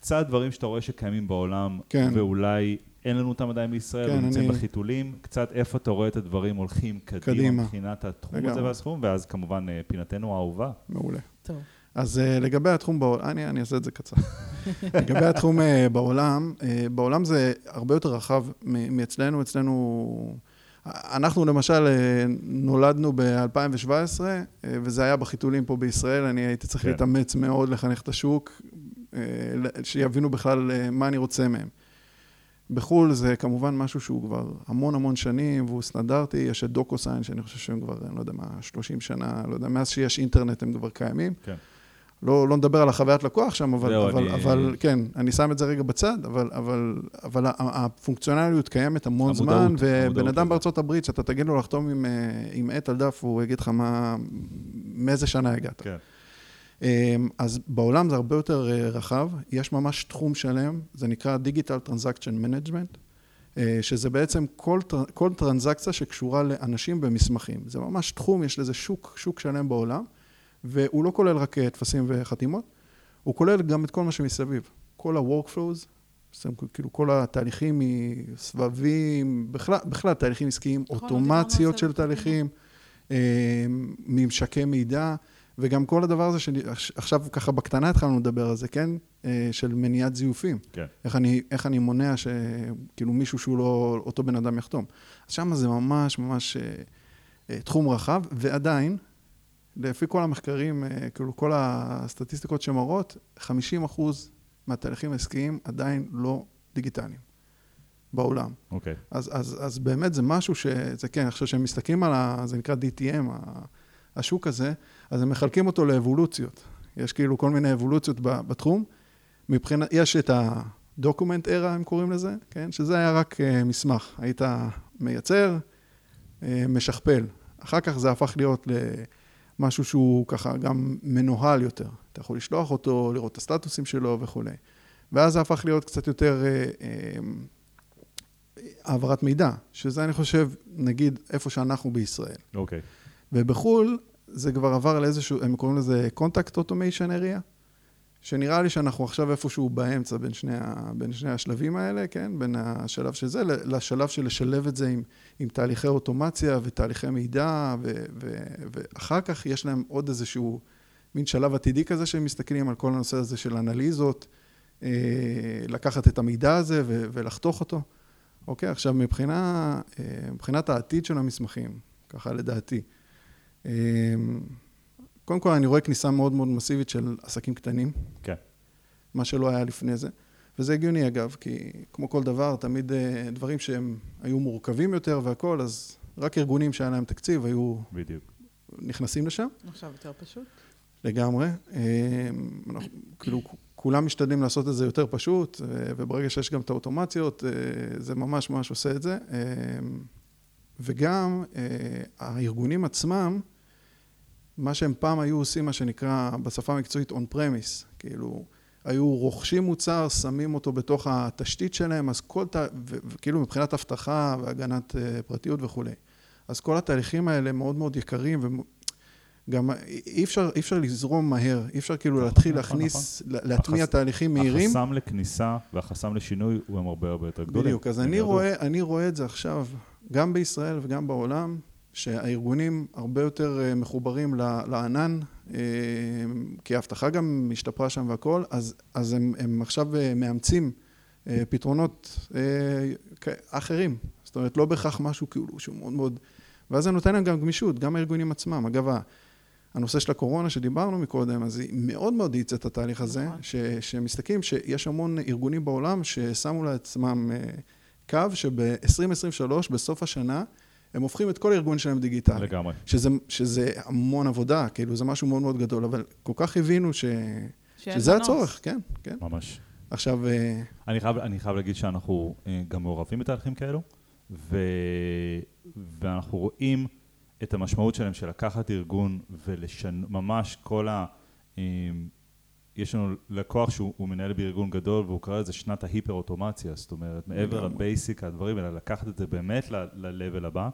קצת דברים שאתה רואה שקיימים בעולם, כן. ואולי אין לנו אותם עדיין בישראל, כן, נמצאים אני- בחיתולים, קצת איפה אתה רואה את הדברים הולכים קדימה, קדימה. מבחינת התחום הזה לגמרי. והסכום, ואז כמובן אה, פינתנו האהובה. מעולה. טוב. אז uh, לגבי התחום בעולם, אני, אני אעשה את זה קצר. לגבי התחום uh, בעולם, uh, בעולם זה הרבה יותר רחב מאצלנו. אצלנו, אנחנו למשל uh, נולדנו ב-2017, uh, וזה היה בחיתולים פה בישראל. אני הייתי צריך כן. להתאמץ מאוד לחנך את השוק, שיבינו בכלל uh, מה אני רוצה מהם. בחו"ל זה כמובן משהו שהוא כבר המון המון שנים, והוא סטנדרטי, יש את דוקוסיין, שאני חושב שהם כבר, אני לא יודע מה, 30 שנה, לא יודע, מאז שיש אינטרנט הם כבר קיימים. כן. לא, לא נדבר על החוויית לקוח שם, אבל, זהו, אבל, אני- אבל כן, אני שם את זה רגע בצד, אבל, אבל, אבל הפונקציונליות קיימת המון המודעות, זמן, ובן אדם. בארצות הברית, שאתה תגיד לו לחתום עם, אה, עם עט על דף, הוא יגיד לך מה, מאיזה שנה הגעת. כן. אמ, אז בעולם זה הרבה יותר אה, רחב, יש ממש תחום שלם, זה נקרא Digital Transaction Management, אה, שזה בעצם כל, כל טרנזקציה שקשורה לאנשים במסמכים. זה ממש תחום, יש לזה שוק, שוק שלם בעולם, והוא לא כולל רק אה, טפסים וחתימות, הוא כולל גם את כל מה שמסביב. כל ה-workflows, כאילו כל התהליכים מסבבים, בכלל, בכלל תהליכים עסקיים, נכון, לא אוטומציות של. תהליכים, אה, ממשקי מידע, וגם כל הדבר הזה שעכשיו ככה בקטנה התחלנו לדבר על זה, כן? אה, של מניעת זיופים. כן. איך אני, איך אני מונע שכאילו מישהו שהוא לא אותו בן אדם יחתום. אז שם זה ממש ממש אה, אה, תחום רחב, ועדיין, לפי כל המחקרים, כאילו כל הסטטיסטיקות שמראות, 50 אחוז מהתהליכים העסקיים עדיין לא דיגיטליים בעולם. אוקיי. אז, אז, אז באמת זה משהו שזה כן, עכשיו שהם מסתכלים על ה... זה נקרא DTM, השוק הזה, אז הם מחלקים אותו לאבולוציות. יש כאילו כל מיני אבולוציות בתחום. מבחינת, יש את ה-Document Era, הם קוראים לזה, כן? שזה היה רק uh, מסמך. היית מייצר, uh, משכפל. אחר כך זה הפך להיות למשהו שהוא ככה גם מנוהל יותר. אתה יכול לשלוח אותו, לראות את הסטטוסים שלו וכולי. ואז זה הפך להיות קצת יותר... Uh, העברת מידע, שזה אני חושב, נגיד, איפה שאנחנו בישראל. אוקיי. ובחו"ל זה כבר עבר לאיזשהו, הם קוראים לזה contact automation area, שנראה לי שאנחנו עכשיו איפשהו באמצע בין שני, ה, בין שני השלבים האלה, כן? בין השלב של זה לשלב של לשלב את זה עם, עם תהליכי אוטומציה ותהליכי מידע, ו, ו, ואחר כך יש להם עוד איזשהו מין שלב עתידי כזה שהם מסתכלים על כל הנושא הזה של אנליזות, אה, לקחת את המידע הזה ו, ולחתוך אותו. אוקיי, עכשיו מבחינה, אה, מבחינת העתיד של המסמכים, ככה לדעתי, קודם כל אני רואה כניסה מאוד מאוד מסיבית של עסקים קטנים, כן. מה שלא היה לפני זה, וזה הגיוני אגב, כי כמו כל דבר, תמיד אה, דברים שהם היו מורכבים יותר והכול, אז רק ארגונים שהיה להם תקציב היו בדיוק. נכנסים לשם. עכשיו יותר פשוט. לגמרי. אה, אנחנו, כאילו, כולם משתדלים לעשות את זה יותר פשוט, אה, וברגע שיש גם את האוטומציות, אה, זה ממש ממש עושה את זה. וגם הארגונים עצמם, מה שהם פעם היו עושים, מה שנקרא בשפה המקצועית on premise, כאילו, היו רוכשים מוצר, שמים אותו בתוך התשתית שלהם, אז כל, ת... וכאילו מבחינת אבטחה והגנת פרטיות וכולי. אז כל התהליכים האלה מאוד מאוד יקרים גם אי אפשר, אי אפשר לזרום מהר, אי אפשר כאילו נכון, להתחיל נכון, להכניס, נכון. להטמיע החס... תהליכים מהירים. החסם לכניסה והחסם לשינוי הוא הם הרבה הרבה יותר גדולים. בדיוק, אז אני רואה, אני רואה את זה עכשיו, גם בישראל וגם בעולם, שהארגונים הרבה יותר אה, מחוברים לענן, אה, כי האבטחה גם השתפרה שם והכל, אז, אז הם, הם עכשיו אה, מאמצים פתרונות אחרים. זאת אומרת, לא בהכרח משהו כאילו שהוא מאוד מאוד... ואז זה נותן להם גם גמישות, גם הארגונים עצמם. אגב, הנושא של הקורונה שדיברנו מקודם, אז היא מאוד מאוד האיצה את התהליך הזה, נכון. ש, שמסתכלים שיש המון ארגונים בעולם ששמו לעצמם קו שב-2023, בסוף השנה, הם הופכים את כל הארגון שלהם דיגיטלי. לגמרי. שזה, שזה המון עבודה, כאילו זה משהו מאוד מאוד גדול, אבל כל כך הבינו ש, שזה מנוס. הצורך, כן, כן. ממש. עכשיו... אה, אני חייב, אני חייב להגיד שאנחנו אה, גם מעורבים בתהליכים כאלו, ו, ואנחנו רואים... את המשמעות שלהם של לקחת ארגון ולשנות, ממש כל ה... יש לנו לקוח שהוא מנהל בארגון גדול והוא קרא לזה שנת ההיפר אוטומציה, זאת אומרת מעבר לבייסיק הדברים אלא לקחת את זה באמת ל-level הבא,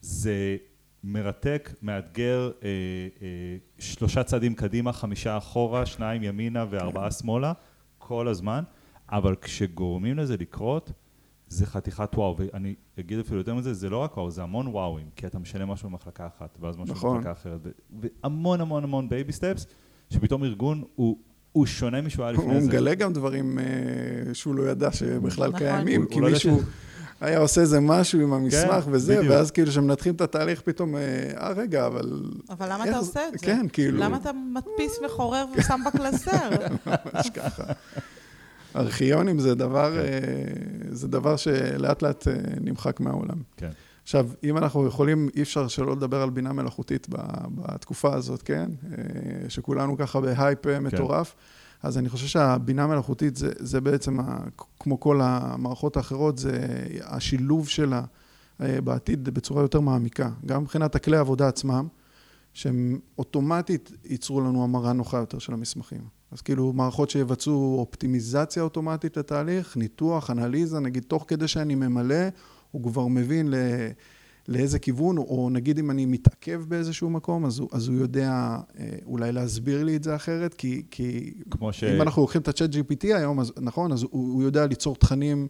זה מרתק, מאתגר, אה, אה, שלושה צעדים קדימה, חמישה אחורה, שניים ימינה וארבעה כן. שמאלה, כל הזמן, אבל כשגורמים לזה לקרות, זה חתיכת וואו, ואני אגיד אפילו יותר מזה, זה לא רק וואו, זה המון וואוים, כי אתה משנה משהו במחלקה אחת, ואז משהו נכון. במחלקה אחרת, והמון המון המון baby steps, שפתאום ארגון הוא, הוא שונה ממה שהוא היה לפני הוא זה. הוא מגלה גם דברים uh, שהוא לא ידע שבכלל נכון. קיימים, הוא, כי הוא לא מישהו... היה עושה איזה משהו עם המסמך כן, וזה, בדיוק. ואז כאילו כשמנתחים את התהליך פתאום, אה, אה רגע, אבל... אבל למה איך... אתה עושה את זה? כן, כאילו... למה אתה מדפיס וחורר ושם בקלסר? ממש ככה. ארכיונים זה דבר, כן. אה, זה דבר שלאט לאט אה, נמחק מהעולם. כן. עכשיו, אם אנחנו יכולים, אי אפשר שלא לדבר על בינה מלאכותית בתקופה הזאת, כן? אה, שכולנו ככה בהייפ כן. מטורף. אז אני חושב שהבינה מלאכותית זה, זה בעצם, ה, כמו כל המערכות האחרות, זה השילוב שלה בעתיד בצורה יותר מעמיקה. גם מבחינת הכלי העבודה עצמם, שהם אוטומטית ייצרו לנו המרה נוחה יותר של המסמכים. אז כאילו מערכות שיבצעו אופטימיזציה אוטומטית לתהליך, ניתוח, אנליזה, נגיד תוך כדי שאני ממלא, הוא כבר מבין ל... לאיזה כיוון, או נגיד אם אני מתעכב באיזשהו מקום, אז הוא, אז הוא יודע אה, אולי להסביר לי את זה אחרת, כי, כי ש... אם אנחנו לוקחים את ה-chat GPT היום, אז נכון, אז הוא, הוא יודע ליצור תכנים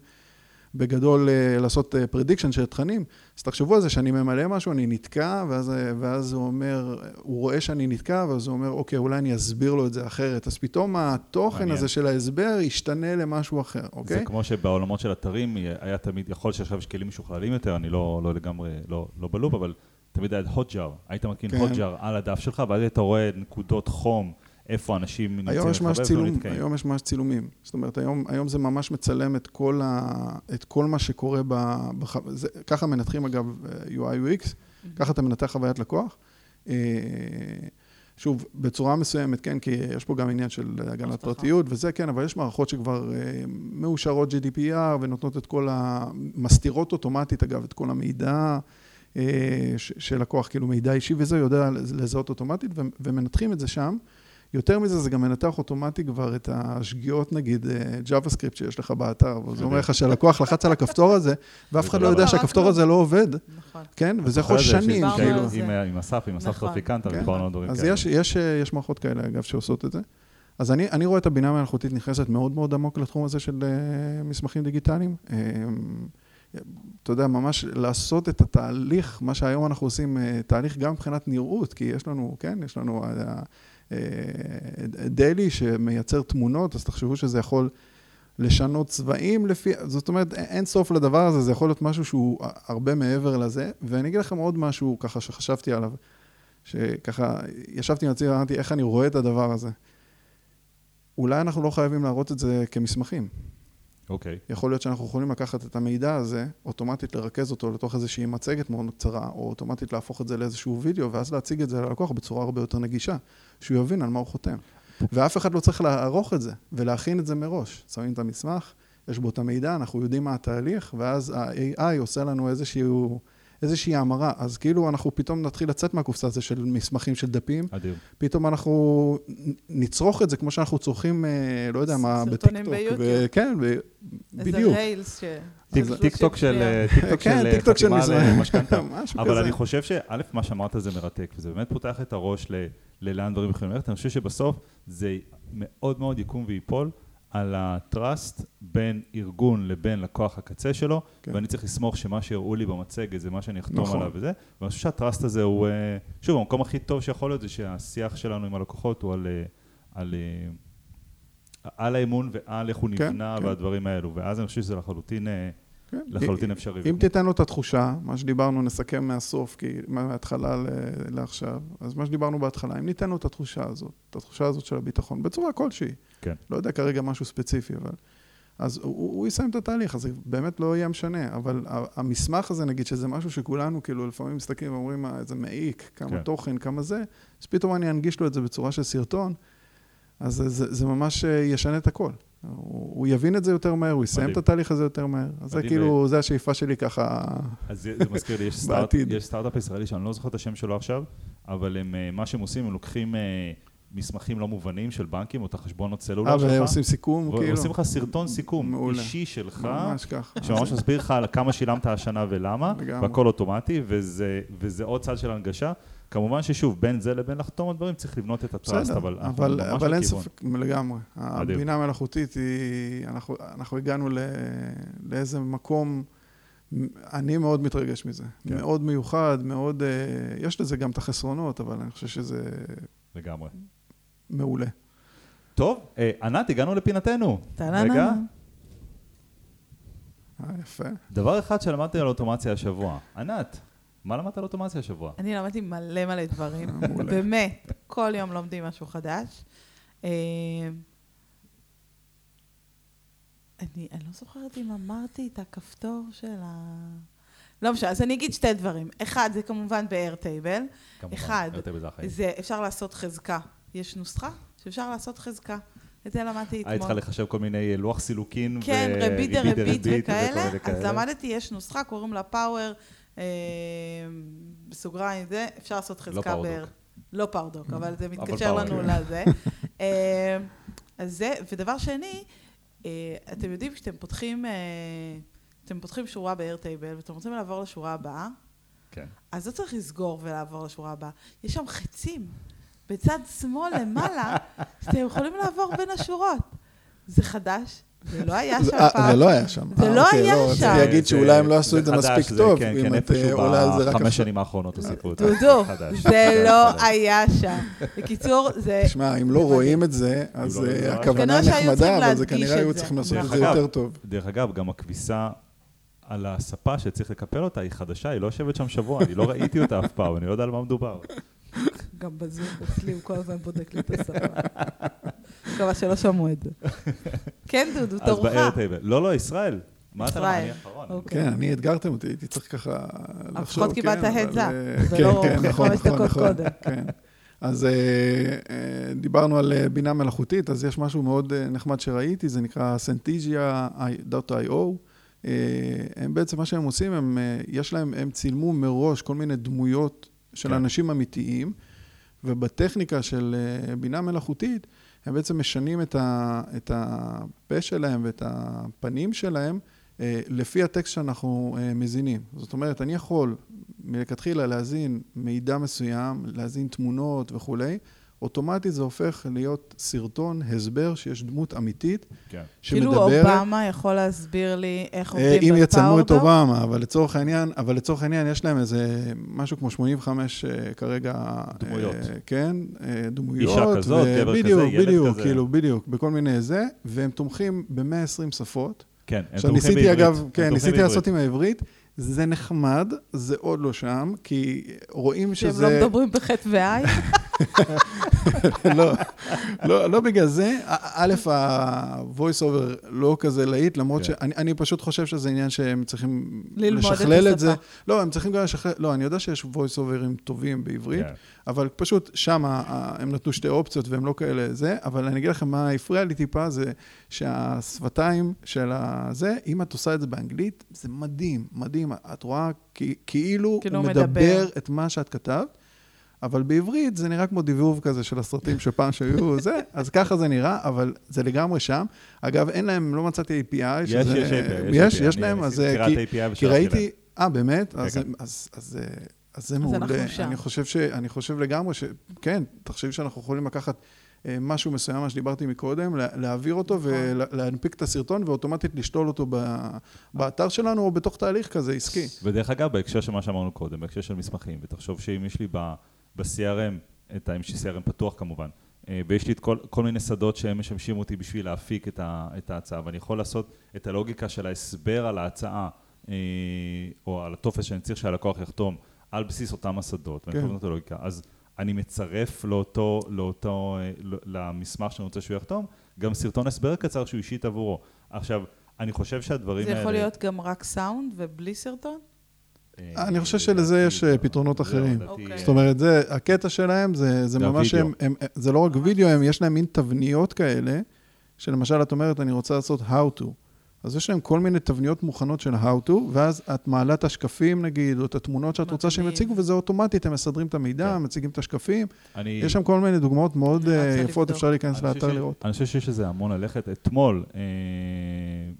בגדול אה, לעשות אה, של תכנים. אז תחשבו על זה שאני ממלא משהו, אני נתקע, ואז, אה, ואז הוא אומר, הוא רואה שאני נתקע, ואז הוא אומר, אוקיי, אולי אני אסביר לו את זה אחרת. אז פתאום התוכן מעניין. הזה של ההסבר ישתנה למשהו אחר, אוקיי? זה כמו שבעולמות של אתרים היה תמיד, יכול שעכשיו יש כלים משוכללים יותר, אני לא, לא לגמרי, לא, לא בלופ, אבל תמיד היה הוטג'אר. היית מכין כן. הוטג'אר על הדף שלך, ואז אתה רואה נקודות חום. איפה אנשים נמצאים לחבר צילום, היום יש ממש צילומים. זאת אומרת, היום, היום זה ממש מצלם את כל, ה, את כל מה שקורה ב... בח, זה, ככה מנתחים אגב UI UX, mm-hmm. ככה אתה מנתח חוויית לקוח. אה, שוב, בצורה מסוימת, כן, כי יש פה גם עניין של הגנת פרטיות וזה, כן, אבל יש מערכות שכבר אה, מאושרות GDPR ונותנות את כל ה... מסתירות אוטומטית, אגב, את כל המידע אה, של לקוח, כאילו מידע אישי וזה, יודע לזהות אוטומטית, ומנתחים את זה שם. יותר מזה, זה גם מנתח אוטומטי כבר את השגיאות, נגיד, ג'אווה סקריפט שיש לך באתר, וזה אומר לך שהלקוח לחץ על הכפתור הזה, ואף אחד לא יודע שהכפתור הזה לא עובד, נכון. כן? וזה יכול שנים, כאילו. עם אסף, עם אסף נכון. טרפיקנטה. דיברנו על דברים כאלה. אז יש מערכות כאלה, אגב, שעושות את זה. אז אני, אני רואה את הבינה המלאכותית נכנסת מאוד מאוד עמוק לתחום הזה של uh, מסמכים דיגיטליים. Uh, אתה יודע, ממש לעשות את התהליך, מה שהיום אנחנו עושים, uh, תהליך גם מבחינת נראות, כי יש לנו, כן, יש לנו... דלי שמייצר תמונות, אז תחשבו שזה יכול לשנות צבעים לפי, זאת אומרת, אין סוף לדבר הזה, זה יכול להיות משהו שהוא הרבה מעבר לזה. ואני אגיד לכם עוד משהו ככה שחשבתי עליו, שככה ישבתי עם עצמי ואמרתי, איך אני רואה את הדבר הזה. אולי אנחנו לא חייבים להראות את זה כמסמכים. אוקיי. יכול להיות שאנחנו יכולים לקחת את המידע הזה, אוטומטית לרכז אותו לתוך איזושהי מצגת מאוד קצרה, או אוטומטית להפוך את זה לאיזשהו וידאו, ואז להציג את זה ללקוח בצורה הרבה יותר נגישה, שהוא יבין על מה הוא חותם. ואף אחד לא צריך לערוך את זה ולהכין את זה מראש. שמים את המסמך, יש בו את המידע, אנחנו יודעים מה התהליך, ואז ה-AI עושה לנו איזשהו... איזושהי המרה, אז כאילו אנחנו פתאום נתחיל לצאת מהקופסה הזו של מסמכים של דפים. אדיר. פתאום אנחנו נצרוך את זה כמו שאנחנו צורכים, אה, לא יודע מה, סרטונים בטיקטוק. ביוטיוב. ו- כן, ו- איזה בדיוק. Reels ש... טיקטוק של. אה, טיקטוק כן, של טיקטוק של. למשכנתה. משהו אבל. אני חושב שא', מה שאמרת זה מרתק, וזה באמת פותח את הראש ל- ללאן דברים יכולים ללכת. אני חושב שבסוף זה מאוד מאוד יקום וייפול על ה-trust בין ארגון לבין לקוח הקצה שלו, כן. ואני צריך לסמוך שמה שהראו לי במצגת זה מה שאני אחתום נכון. עליו וזה, ואני חושב שהטראסט הזה הוא, אה, שוב, המקום הכי טוב שיכול להיות זה שהשיח שלנו עם הלקוחות הוא על, אה, על, אה, על האמון ועל איך הוא כן, נבנה כן. והדברים האלו, ואז אני חושב שזה לחלוטין, כן. לחלוטין אפשרי. אם תיתן לו את התחושה, מה שדיברנו, נסכם מהסוף, כי מההתחלה לעכשיו, אז מה שדיברנו בהתחלה, אם ניתן לו את התחושה הזאת, את התחושה הזאת של הביטחון, בצורה כלשהי, כן. לא יודע כרגע משהו ספציפי, אבל... אז הוא, הוא יסיים את התהליך, אז זה באמת לא יהיה משנה, אבל המסמך הזה, נגיד, שזה משהו שכולנו, כאילו, לפעמים מסתכלים ואומרים, "מה, איזה מעיק, כמה כן. תוכן, כמה זה, אז פתאום אני אנגיש לו את זה בצורה של סרטון, אז זה, זה, זה ממש אה, ישנה את הכל. הוא, הוא יבין את זה יותר מהר, הוא יסיים מדהים. את התהליך הזה יותר מהר. אז זה כאילו, זה השאיפה שלי ככה... אז זה, זה מזכיר לי, יש, סטארט. יש סטארט-אפ ישראלי שאני לא זוכר את השם שלו עכשיו, אבל הם, אה, מה שהם עושים, הם לוקחים אה, מסמכים לא מובנים של בנקים או את החשבונות סלולר אה, שלך, ועושים סיכום, כאילו. ועושים לך סרטון סיכום מעולה. אישי שלך, ממש ככה. שממש מסביר לך על כמה שילמת השנה ולמה. והכל אוטומטי, וזה, וזה עוד צד של הנגשה. כמובן ששוב, בין זה לבין לחתום על דברים, צריך לבנות את הטראסט, אבל אנחנו אבל, ממש אבל אין. ספק, לגמרי. הבינה המלאכותית היא, אנחנו, אנחנו הגענו ל, לאיזה מקום, אני מאוד מתרגש מזה. כן. מאוד מיוחד, מאוד, אה, יש לזה גם את החסרונות, אבל אני חושב שזה לגמרי. מעולה. טוב, אה, ענת, הגענו לפינתנו. טה-לה-לה. רגע, אה, יפה. דבר אחד שלמדתי על אוטומציה השבוע. ענת, מה למדת על אוטומציה השבוע? אני למדתי מלא מלא דברים, מעולה. באמת, כל יום לומדים משהו חדש. אה, אני, אני לא זוכרת אם אמרתי את הכפתור של ה... לא משנה, אז אני אגיד שתי דברים. אחד, זה כמובן ב-Airtable. כמובן, אחד, יותר בזה החיים. זה אפשר לעשות חזקה. יש נוסחה שאפשר לעשות חזקה. את זה למדתי אתמול. היית צריכה לחשב כל מיני אה, לוח סילוקין כן, וריבית ריבית דריבית וכאלה. אז. למדתי, יש נוסחה, קוראים לה power, אה, בסוגריים זה, אפשר לעשות חזקה PowerDoc. ב... לא PowerDoc, אבל זה מתקשר לנו. לזה. אה, אז זה, ודבר שני, אה, אתם יודעים, כשאתם פותחים, אתם פותחים שורה ב-Airtable ואתם רוצים לעבור לשורה הבאה, כן. אז לא צריך לסגור ולעבור לשורה הבאה. יש שם חצים בצד שמאל למעלה, שאתם יכולים לעבור בין השורות. זה חדש, זה לא היה זה- שם אה, פעם. זה לא היה שם. זה אה, לא אוקיי, היה לא, שם. רציתי להגיד זה- שאולי הם לא עשו את זה מספיק זה- טוב, כן, אם כן, את אה, איפשהו עולה על זה רק בחמש. שנים האחרונות הוסיפו את זה. דודו. זה לא חדש. היה שם. בקיצור, זה... תשמע, אם לא רואים את זה, אז לא הכוונה נחמדה, אבל זה כנראה היו. צריכים לעשות את זה יותר טוב. דרך אגב, גם הכביסה על הספה שצריך לקפל אותה היא חדשה, היא לא יושבת שם שבוע, אני לא ראיתי אותה אף פעם, אני לא יודע על מה מדובר. גם בזום אצלי הוא כל הזמן בודק לי את השפה. מקווה שלא שמעו את זה. כן, דודו, תורך. לא, לא, ישראל. מה אתה? ישראל. אני האחרון. כן, אני אתגרתם אותי, הייתי צריך ככה לחשוב. לפחות קיבלת כן, אבל, up, אה, ולא כן, כן, נכון, חמש נכון, דקות נכון, קודם. כן. אז אה, אה, דיברנו על בינה מלאכותית, אז יש משהו מאוד נחמד שראיתי, זה נקרא Sentigia.io. אה, הם בעצם, מה שהם עושים, הם, יש להם, הם צילמו מראש כל מיני דמויות של כן. אנשים אמיתיים, ובטכניקה של אה, בינה מלאכותית, הם בעצם משנים את, ה, את הפה שלהם ואת הפנים שלהם אה, לפי הטקסט שאנחנו אה, מזינים. זאת אומרת, אני יכול מלכתחילה להזין מידע מסוים, להזין תמונות וכולי, אוטומטית זה הופך להיות סרטון, הסבר, שיש דמות אמיתית כן. כאילו שמדברת. אובמה יכול להסביר לי איך אה, עובדים אם יצלמו את? אובמה, אבל לצורך העניין, אבל לצורך העניין יש להם איזה משהו כמו 85 אה, כרגע... דמויות. אה, כן, אה, דמויות. אישה כזאת, גבר כזה, ילד בדיוק, כזה. כאילו, בדיוק, בכל מיני זה, והם תומכים ב-120 שפות. כן, הם עכשיו תומכים ניסיתי בעברית. אגב, כן, ניסיתי בעברית. לעשות עם העברית, זה נחמד, זה עוד לא שם, כי רואים שהם שזה... לא מדברים בחטא ועין? לא, לא, לא בגלל זה. א', ה-voice over לא כזה להיט, למרות כן. שאני אני פשוט חושב שזה עניין שהם צריכים לשכלל את זה. לא, הם צריכים גם לשכלל, לא, אני יודע שיש voice overים טובים בעברית, כן. אבל פשוט שם הם נתנו שתי אופציות והם לא כאלה זה, אבל אני אגיד לכם מה הפריע לי טיפה, זה שהשפתיים של הזה, אם את עושה את זה באנגלית, זה מדהים, מדהים. את רואה כאילו כאילו הוא מדבר מדבר. את מה שאת כתבת. אבל בעברית זה נראה כמו דיבוב כזה של הסרטים שפעם שהיו זה, אז ככה זה נראה, אבל זה לגמרי שם. אגב, אין להם, לא מצאתי API, יש, שזה... יש API. יש, API. יש אני להם, אז... אה, כי- API כי ראיתי... אה, באמת? כן, אז, כן. אז, אז, אה, אז זה אז מעולה. אנחנו שם. אני חושב, ש, אני חושב לגמרי ש... כן, תחשבי שאנחנו יכולים לקחת אה, משהו מסוים, מה שדיברתי מקודם, לה- להעביר אותו נכון. ולהנפיק את הסרטון ואוטומטית לשתול אותו באתר שלנו או בתוך תהליך כזה עסקי. ודרך אגב, בהקשר של מה שאמרנו קודם, בהקשר של מסמכים, ותחשוב שאם יש לי ב- ב-CRM, את ה- יש לי CRM פתוח כמובן, אה, ויש לי את כל, כל מיני שדות שהם משמשים אותי בשביל להפיק את, ה, את ההצעה, ואני יכול לעשות את הלוגיקה של ההסבר על ההצעה, אה, או על הטופס שאני צריך שהלקוח יחתום, על בסיס אותם השדות, ואני כן. יכול לבנות את הלוגיקה. אז אני מצרף לאותו, לאותו, אה, למסמך שאני רוצה שהוא יחתום, גם סרטון הסבר קצר שהוא אישית עבורו. עכשיו, אני חושב שהדברים זה האלה... יכול להיות גם רק סאונד ובלי סרטון? אה, אני חושב שלזה יש, אה, פתרונות זהו, אחרים. אוקיי. זאת אומרת, זה, הקטע שלהם זה, זה זה ממש. הם, הם, זה לא רק וידאו, הם, יש להם מין תבניות כאלה, שלמשל את אומרת, אני רוצה לעשות how to. אז יש להם כל מיני תבניות מוכנות של how to, ואז את מעלה את השקפים נגיד, או את התמונות שאת רוצה שהם. יציגו, וזה אוטומטית, הם מסדרים את המידע, כן. מציגים את השקפים. אני... יש שם כל מיני דוגמאות מאוד אני אה, יפות. אפשר להיכנס אני חושב לאתר ש- לראות. אני חושב שיש לזה המון ללכת. אתמול אה,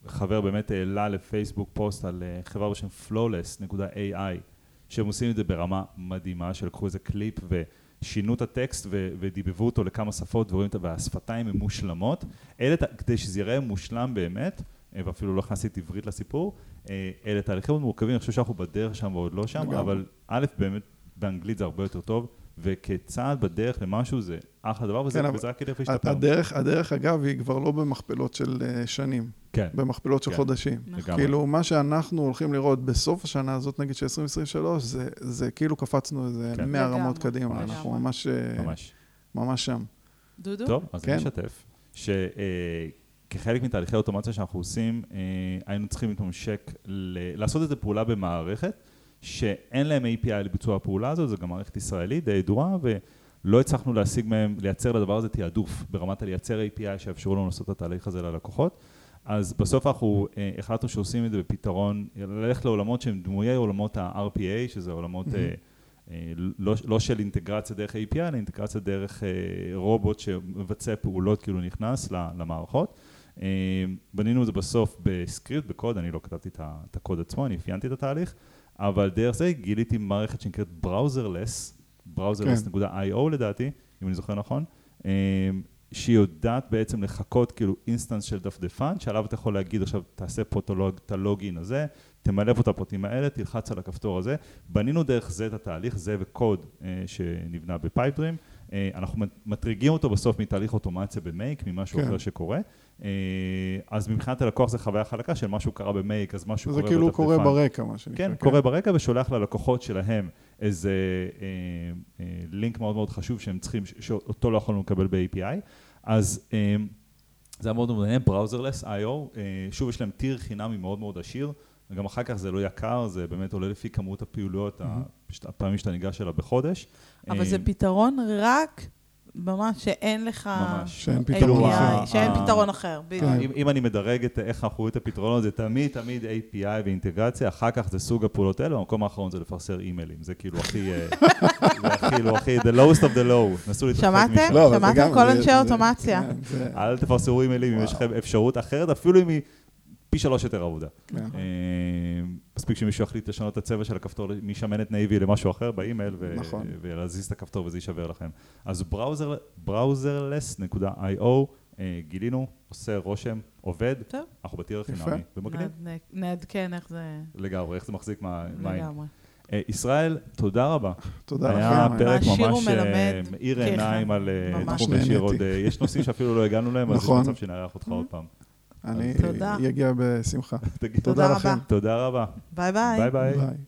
חבר באמת העלה לפייסבוק פוסט על אה, חברה בשם flawless.ai, שהם עושים את זה ברמה מדהימה, שלקחו איזה קליפ ושינו את הטקסט ו- ודיבבו אותו לכמה שפות ורואים את ה... והשפתיים הן מושלמות. אלה, כדי שזה יראה מושלם באמת, ואפילו לא הכנסתי עברית לסיפור, אה, אלה תהליכים מאוד מורכבים, אני חושב שאנחנו בדרך שם ועוד לא שם. אבל א', באמת באנגלית זה הרבה יותר טוב, וכצעד בדרך למשהו זה אחלה דבר, וזה, כן, רק ילך וישתפר. הדרך, הדרך, אגב, היא כבר לא במכפלות של אה, שנים, כן, במכפלות של כן. חודשים. לגמרי. כאילו, מה שאנחנו הולכים לראות בסוף השנה הזאת, נגיד של 2023, זה, זה כאילו קפצנו איזה כן. 100 לגמרי, רמות קדימה. אנחנו ממש, אה, ממש. ממש שם. דודו? טוב, אז כן. אני אשתף, שכחלק מתהליכי האוטומציה שאנחנו עושים, אה, היינו צריכים להתממשק, ל- לעשות איזו פעולה במערכת, שאין להם API לביצוע הפעולה הזאת, זו גם מערכת ישראלית די ידועה, ולא הצלחנו להשיג מהם, לייצר לדבר הזה תעדוף, ברמת הלייצר API שיאפשרו לנו לעשות את התהליך הזה ללקוחות. אז בסוף אנחנו אה, החלטנו שעושים את זה בפתרון, ללכת לעולמות שהם דמויי עולמות ה-RPA, שזה עולמות אה, אה, לא, לא של אינטגרציה דרך API, אלא אינטגרציה דרך אה, רובוט שמבצע פעולות, כאילו נכנס למערכות. אה, בנינו את זה בסוף בסקריפט, בקוד, אני לא כתבתי את הקוד עצמו, אני אפיינתי את התהליך, אבל דרך זה גיליתי מערכת שנקראת Browserless, Browserless.io לדעתי, אם אני זוכר נכון, אה, שהיא יודעת בעצם לחקות כאילו instance של דפדפן, שעליו אתה יכול להגיד עכשיו, תעשה פה את ה login הזה, תמלא פה את הפרטים האלה, תלחץ על הכפתור הזה. בנינו דרך זה את התהליך, זה וקוד אה, שנבנה ב Pipedream. אה, אנחנו מטרגרים אותו בסוף מתהליך אוטומציה ב Make, ממשהו כן. אחר שקורה. אה, אז מבחינת הלקוח זה חוויה חלקה של משהו קרה במייק, אז משהו זה קורה כאילו בדפדפן. קורה ברקע, מה שנקרא. כן, קורה ברקע ושולח ללקוחות שלהם איזה אה, אה, לינק מאוד מאוד חשוב שהם צריכים, שאותו לא יכולנו לקבל ב-API. אז אה, זה היה מאוד מעניין, Browserless IO, אה, שוב יש להם טיר חינמי מאוד מאוד עשיר, וגם אחר כך זה לא יקר, זה באמת עולה לפי כמות הפעילויות, mm-hmm. הפעמים שאתה ניגש אליו בחודש. אבל אה, זה פתרון רק ממש שאין לך... ממש. שאין פתרון API, אחר. שאין אה, פתרון אחר, בדיוק. כן. אם, אם אני מדרג את איך אנחנו רואים את הפתרונות, זה תמיד תמיד API ואינטגרציה, אחר כך זה סוג הפעולות האלה, במקום האחרון זה לפרסר אימיילים, זה כאילו הכי, אה, זה כאילו הכי, the lowest of the low, נסו להתרחק שמעתם? משם. לא, שמעתם כל אנשי האוטומציה? כן, אל תפרסרו אימיילים אם יש לכם אפשרות אחרת, אפילו אם היא פי שלוש יותר עבודה. כן. אה, מספיק שמישהו יחליט לשנות את הצבע של הכפתור משמנת navy למשהו אחר באימייל, נכון. ולהזיז את הכפתור וזה יישבר לכם. אז browser- browserless.io, אה, גילינו, עושה רושם, עובד, טוב. אנחנו ב tier. החינמי, ומגניב נעד- נעדכן איך זה... לגמרי, איך זה מחזיק מה- מים. לגמרי. אה, ישראל, תודה רבה. תודה היה לכם. פרק מעשיר ממש מאיר כאחד. עיניים על תחום ישיר נהניתי. עוד, יש נושאים שאפילו לא הגענו להם, אז יש נכון. מצב שנארח אותך עוד פעם. אני תודה. אגיע בשמחה. תודה לכם. רבה. תודה רבה. ביי. ביי ביי. ביי.